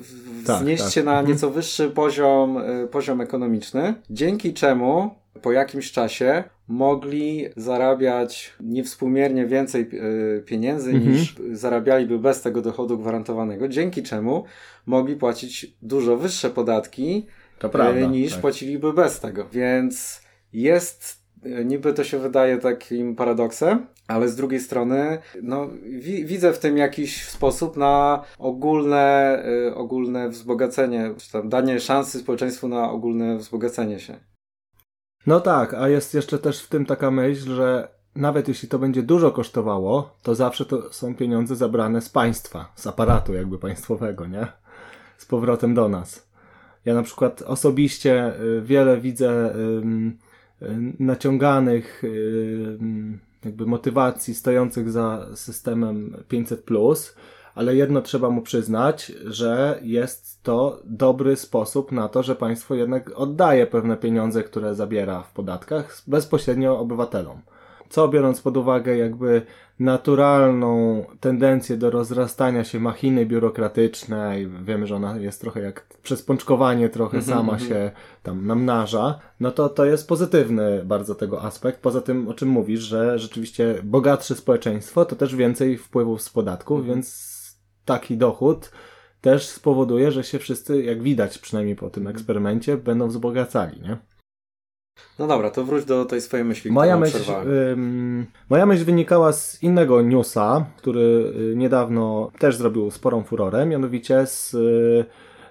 tak, wznieść tak. się na mhm. nieco wyższy poziom, e, poziom ekonomiczny, dzięki czemu po jakimś czasie mogli zarabiać niewspółmiernie więcej e, pieniędzy mhm. niż zarabialiby bez tego dochodu gwarantowanego, dzięki czemu mogli płacić dużo wyższe podatki e, prawda, niż tak. płaciliby bez tego. Więc jest e, niby to się wydaje takim paradoksem, ale z drugiej strony, no, wi widzę w tym jakiś sposób na ogólne, y, ogólne wzbogacenie, czy tam danie szansy społeczeństwu na ogólne wzbogacenie się. No tak, a jest jeszcze też w tym taka myśl, że nawet jeśli to będzie dużo kosztowało, to zawsze to są pieniądze zabrane z państwa, z aparatu jakby państwowego, nie? Z powrotem do nas. Ja na przykład osobiście y, wiele widzę y, naciąganych jakby motywacji stojących za systemem 500, ale jedno trzeba mu przyznać, że jest to dobry sposób na to, że państwo jednak oddaje pewne pieniądze, które zabiera w podatkach bezpośrednio obywatelom. Co biorąc pod uwagę jakby naturalną tendencję do rozrastania się machiny biurokratycznej, wiemy, że ona jest trochę jak przez pączkowanie trochę mhm, sama mhm. się tam namnaża, no to to jest pozytywny bardzo tego aspekt. Poza tym, o czym mówisz, że rzeczywiście bogatsze społeczeństwo to też więcej wpływów z podatków, mhm. więc taki dochód też spowoduje, że się wszyscy, jak widać przynajmniej po tym eksperymencie, będą wzbogacali, nie? No dobra, to wróć do tej swojej myśli. Moja myśl, ym, moja myśl wynikała z innego newsa, który y, niedawno też zrobił sporą furorę, mianowicie z y,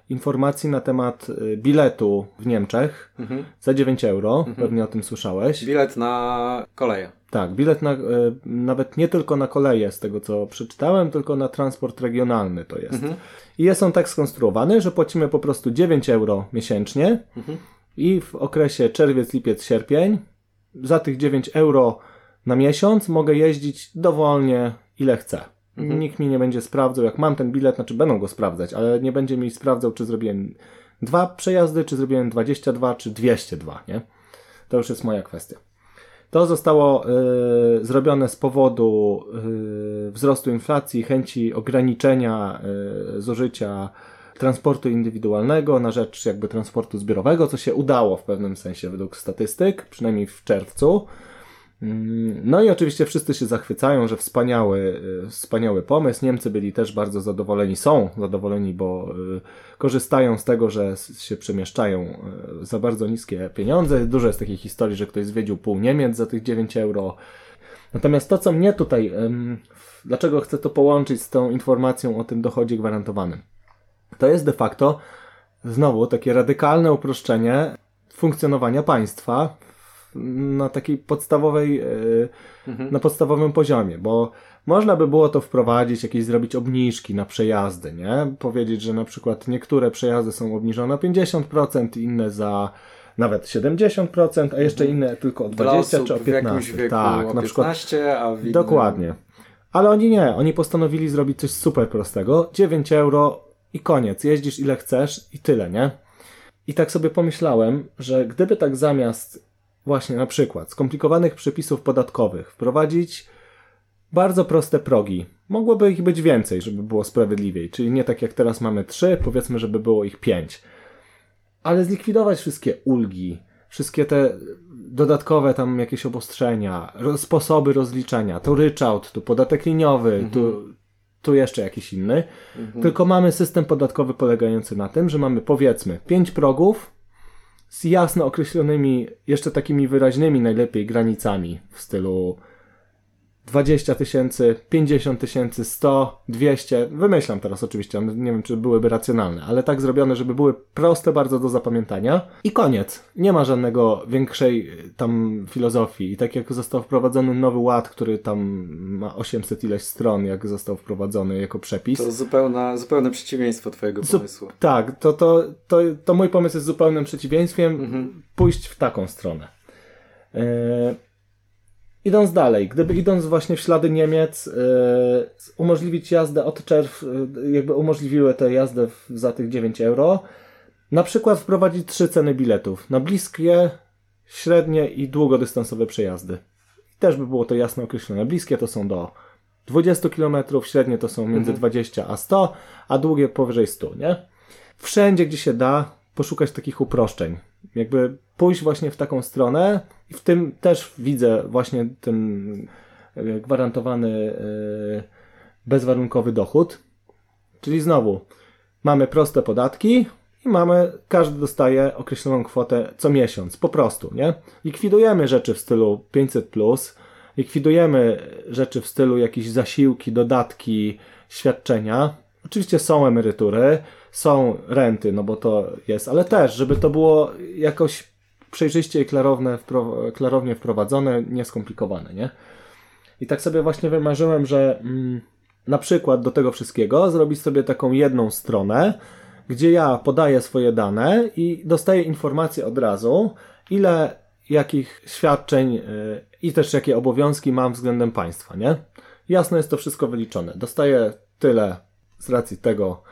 informacji na temat y, biletu w Niemczech mhm. za 9 euro. Mhm. Pewnie o tym słyszałeś. Bilet na koleje. Tak, bilet na, nawet nie tylko na koleje, z tego co przeczytałem, tylko na transport regionalny to jest. Mhm. I jest on tak skonstruowany, że płacimy po prostu 9 euro miesięcznie. Mhm i w okresie czerwiec, lipiec, sierpień za tych 9 euro na miesiąc mogę jeździć dowolnie ile chcę. Mhm. Nikt mi nie będzie sprawdzał, jak mam ten bilet, znaczy będą go sprawdzać, ale nie będzie mi sprawdzał, czy zrobiłem dwa przejazdy, czy zrobiłem 22, czy 202, nie? to już jest moja kwestia. To zostało y, zrobione z powodu y, wzrostu inflacji, chęci ograniczenia y, zużycia transportu indywidualnego na rzecz jakby transportu zbiorowego, co się udało w pewnym sensie według statystyk, przynajmniej w czerwcu. Mm, no i oczywiście wszyscy się zachwycają, że wspaniały, y, wspaniały pomysł. Niemcy byli też bardzo zadowoleni, są zadowoleni, bo y, korzystają z tego, że się przemieszczają y, za bardzo niskie pieniądze. Dużo jest takich historii, że ktoś zwiedził pół Niemiec za tych 9 euro. Natomiast to, co mnie tutaj, dlaczego chcę to połączyć z tą informacją o tym dochodzie gwarantowanym, to jest de facto znowu takie radykalne uproszczenie funkcjonowania państwa na takiej podstawowej, e, mhm. na podstawowym poziomie, bo można by było to wprowadzić, jakieś zrobić obniżki na przejazdy, nie? Powiedzieć, że na przykład niektóre przejazdy są obniżone o 50%, inne za nawet 70%, a jeszcze mhm. inne tylko o 20 czy o 15. Wieku tak, o na 15, przykład. W Dokładnie. Ale oni nie, oni postanowili zrobić coś super prostego. 9 euro i koniec. Jeździsz ile chcesz i tyle, nie? I tak sobie pomyślałem, że gdyby tak zamiast właśnie na przykład skomplikowanych przepisów podatkowych wprowadzić bardzo proste progi. Mogłoby ich być więcej, żeby było sprawiedliwiej, czyli nie tak jak teraz mamy trzy, powiedzmy, żeby było ich pięć. Ale zlikwidować wszystkie ulgi, wszystkie te dodatkowe tam jakieś obostrzenia, sposoby rozliczenia, tu ryczałt, tu podatek liniowy, mhm. tu, tu jeszcze jakiś inny. Mhm. Tylko mamy system podatkowy polegający na tym, że mamy powiedzmy pięć progów, z jasno określonymi, jeszcze takimi wyraźnymi najlepiej granicami w stylu 20 tysięcy, 50 tysięcy, 100, 200. Wymyślam teraz oczywiście, nie wiem czy byłyby racjonalne, ale tak zrobione, żeby były proste bardzo do zapamiętania. I koniec. Nie ma żadnego większej y, tam filozofii. I tak jak został wprowadzony nowy ład, który tam ma 800 ileś stron, jak został wprowadzony jako przepis. To zupełna, zupełne przeciwieństwo twojego pomysłu. Zu tak, to, to, to, to mój pomysł jest zupełnym przeciwieństwem. Mhm. Pójść w taką stronę. Yy Idąc dalej, gdyby idąc właśnie w ślady Niemiec, yy, umożliwić jazdę od czerw, yy, jakby umożliwiły tę jazdę w, za tych 9 euro, na przykład wprowadzić trzy ceny biletów na bliskie, średnie i długodystansowe przejazdy. Też by było to jasno określone. Bliskie to są do 20 km, średnie to są między mhm. 20 a 100, a długie powyżej 100, nie? Wszędzie, gdzie się da, poszukać takich uproszczeń. Jakby pójść właśnie w taką stronę i w tym też widzę właśnie ten e, gwarantowany e, bezwarunkowy dochód. Czyli znowu mamy proste podatki i mamy, każdy dostaje określoną kwotę co miesiąc, po prostu, nie? Likwidujemy rzeczy w stylu 500, plus, likwidujemy rzeczy w stylu jakieś zasiłki, dodatki, świadczenia. Oczywiście są emerytury, są renty, no bo to jest, ale też, żeby to było jakoś przejrzyście i klarowne, klarownie wprowadzone, nieskomplikowane, nie? I tak sobie właśnie wymarzyłem, że mm, na przykład do tego wszystkiego zrobić sobie taką jedną stronę, gdzie ja podaję swoje dane i dostaję informacje od razu, ile jakich świadczeń yy, i też jakie obowiązki mam względem państwa, nie? Jasno jest to wszystko wyliczone. Dostaję tyle z racji tego,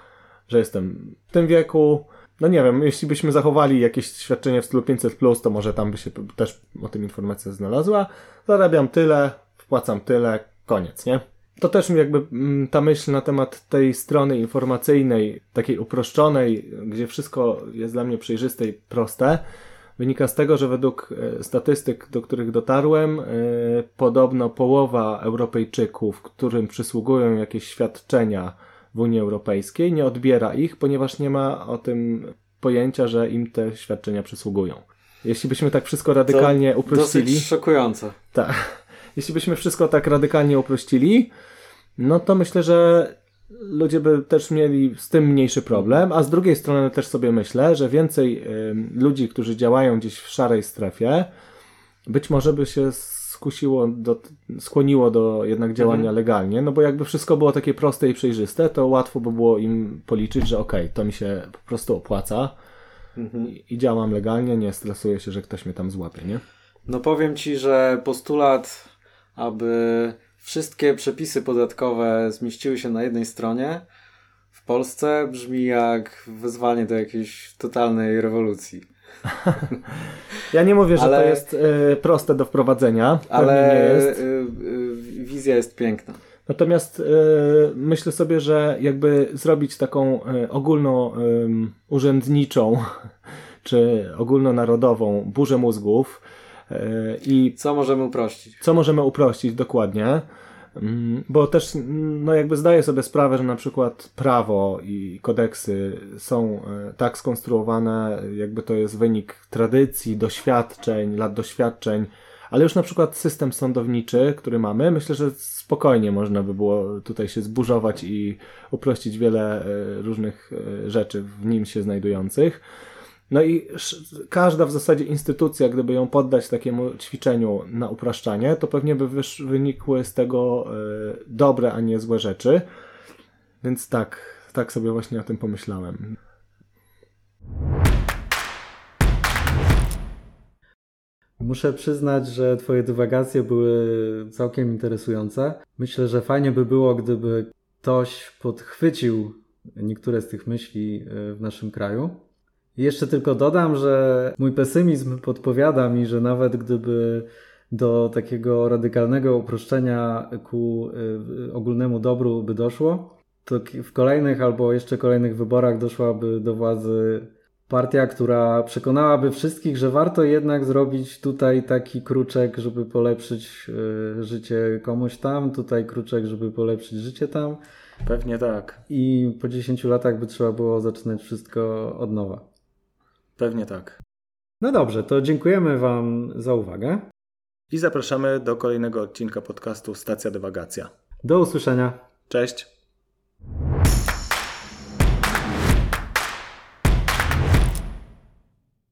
że jestem w tym wieku. No nie wiem, jeśli byśmy zachowali jakieś świadczenie w stylu 500, to może tam by się też o tym informacja znalazła. Zarabiam tyle, wpłacam tyle, koniec, nie? To też jakby mm, ta myśl na temat tej strony informacyjnej, takiej uproszczonej, gdzie wszystko jest dla mnie przejrzyste i proste, wynika z tego, że według e, statystyk, do których dotarłem, e, podobno połowa Europejczyków, którym przysługują jakieś świadczenia w Unii Europejskiej, nie odbiera ich, ponieważ nie ma o tym pojęcia, że im te świadczenia przysługują. Jeśli byśmy tak wszystko radykalnie to uprościli. Dosyć szokujące. Tak. <laughs> Jeśli byśmy wszystko tak radykalnie uprościli, no to myślę, że ludzie by też mieli z tym mniejszy problem, a z drugiej strony też sobie myślę, że więcej y, ludzi, którzy działają gdzieś w szarej strefie, być może by się skusiło, do, skłoniło do jednak działania mhm. legalnie, no bo jakby wszystko było takie proste i przejrzyste, to łatwo by było im policzyć, że okej, okay, to mi się po prostu opłaca mhm. i, i działam legalnie, nie stresuję się, że ktoś mnie tam złapie, nie? No powiem Ci, że postulat, aby wszystkie przepisy podatkowe zmieściły się na jednej stronie, w Polsce brzmi jak wezwanie do jakiejś totalnej rewolucji. <laughs> ja nie mówię, że ale... to jest y, proste do wprowadzenia. Ale jest. Y, y, wizja jest piękna. Natomiast myślę sobie, że jakby zrobić taką ogólną urzędniczą <laughs> czy ogólnonarodową burzę mózgów i co możemy uprościć? Co możemy uprościć dokładnie? Mm, bo też, no jakby zdaję sobie sprawę, że na przykład prawo i kodeksy są e, tak skonstruowane, jakby to jest wynik tradycji, doświadczeń, lat doświadczeń, ale już na przykład system sądowniczy, który mamy, myślę, że spokojnie można by było tutaj się zburzować i uprościć wiele e, różnych e, rzeczy w nim się znajdujących. No i każda w zasadzie instytucja, gdyby ją poddać takiemu ćwiczeniu na upraszczanie, to pewnie by wynikły z tego y, dobre, a nie złe rzeczy. Więc tak, tak sobie właśnie o tym pomyślałem. Muszę przyznać, że Twoje dywagacje były całkiem interesujące. Myślę, że fajnie by było, gdyby ktoś podchwycił niektóre z tych myśli e, w naszym kraju. Jeszcze tylko dodam, że mój pesymizm podpowiada mi, że nawet gdyby do takiego radykalnego uproszczenia ku y, ogólnemu dobru by doszło, to w kolejnych albo jeszcze kolejnych wyborach doszłaby do władzy partia, która przekonałaby wszystkich, że warto jednak zrobić tutaj taki kruczek, żeby polepszyć y, życie komuś tam, tutaj kruczek, żeby polepszyć życie tam. Pewnie tak. I po 10 latach by trzeba było zaczynać wszystko od nowa. Pewnie tak. No dobrze, to dziękujemy Wam za uwagę. I zapraszamy do kolejnego odcinka podcastu Stacja Dywagacja. Do usłyszenia. Cześć.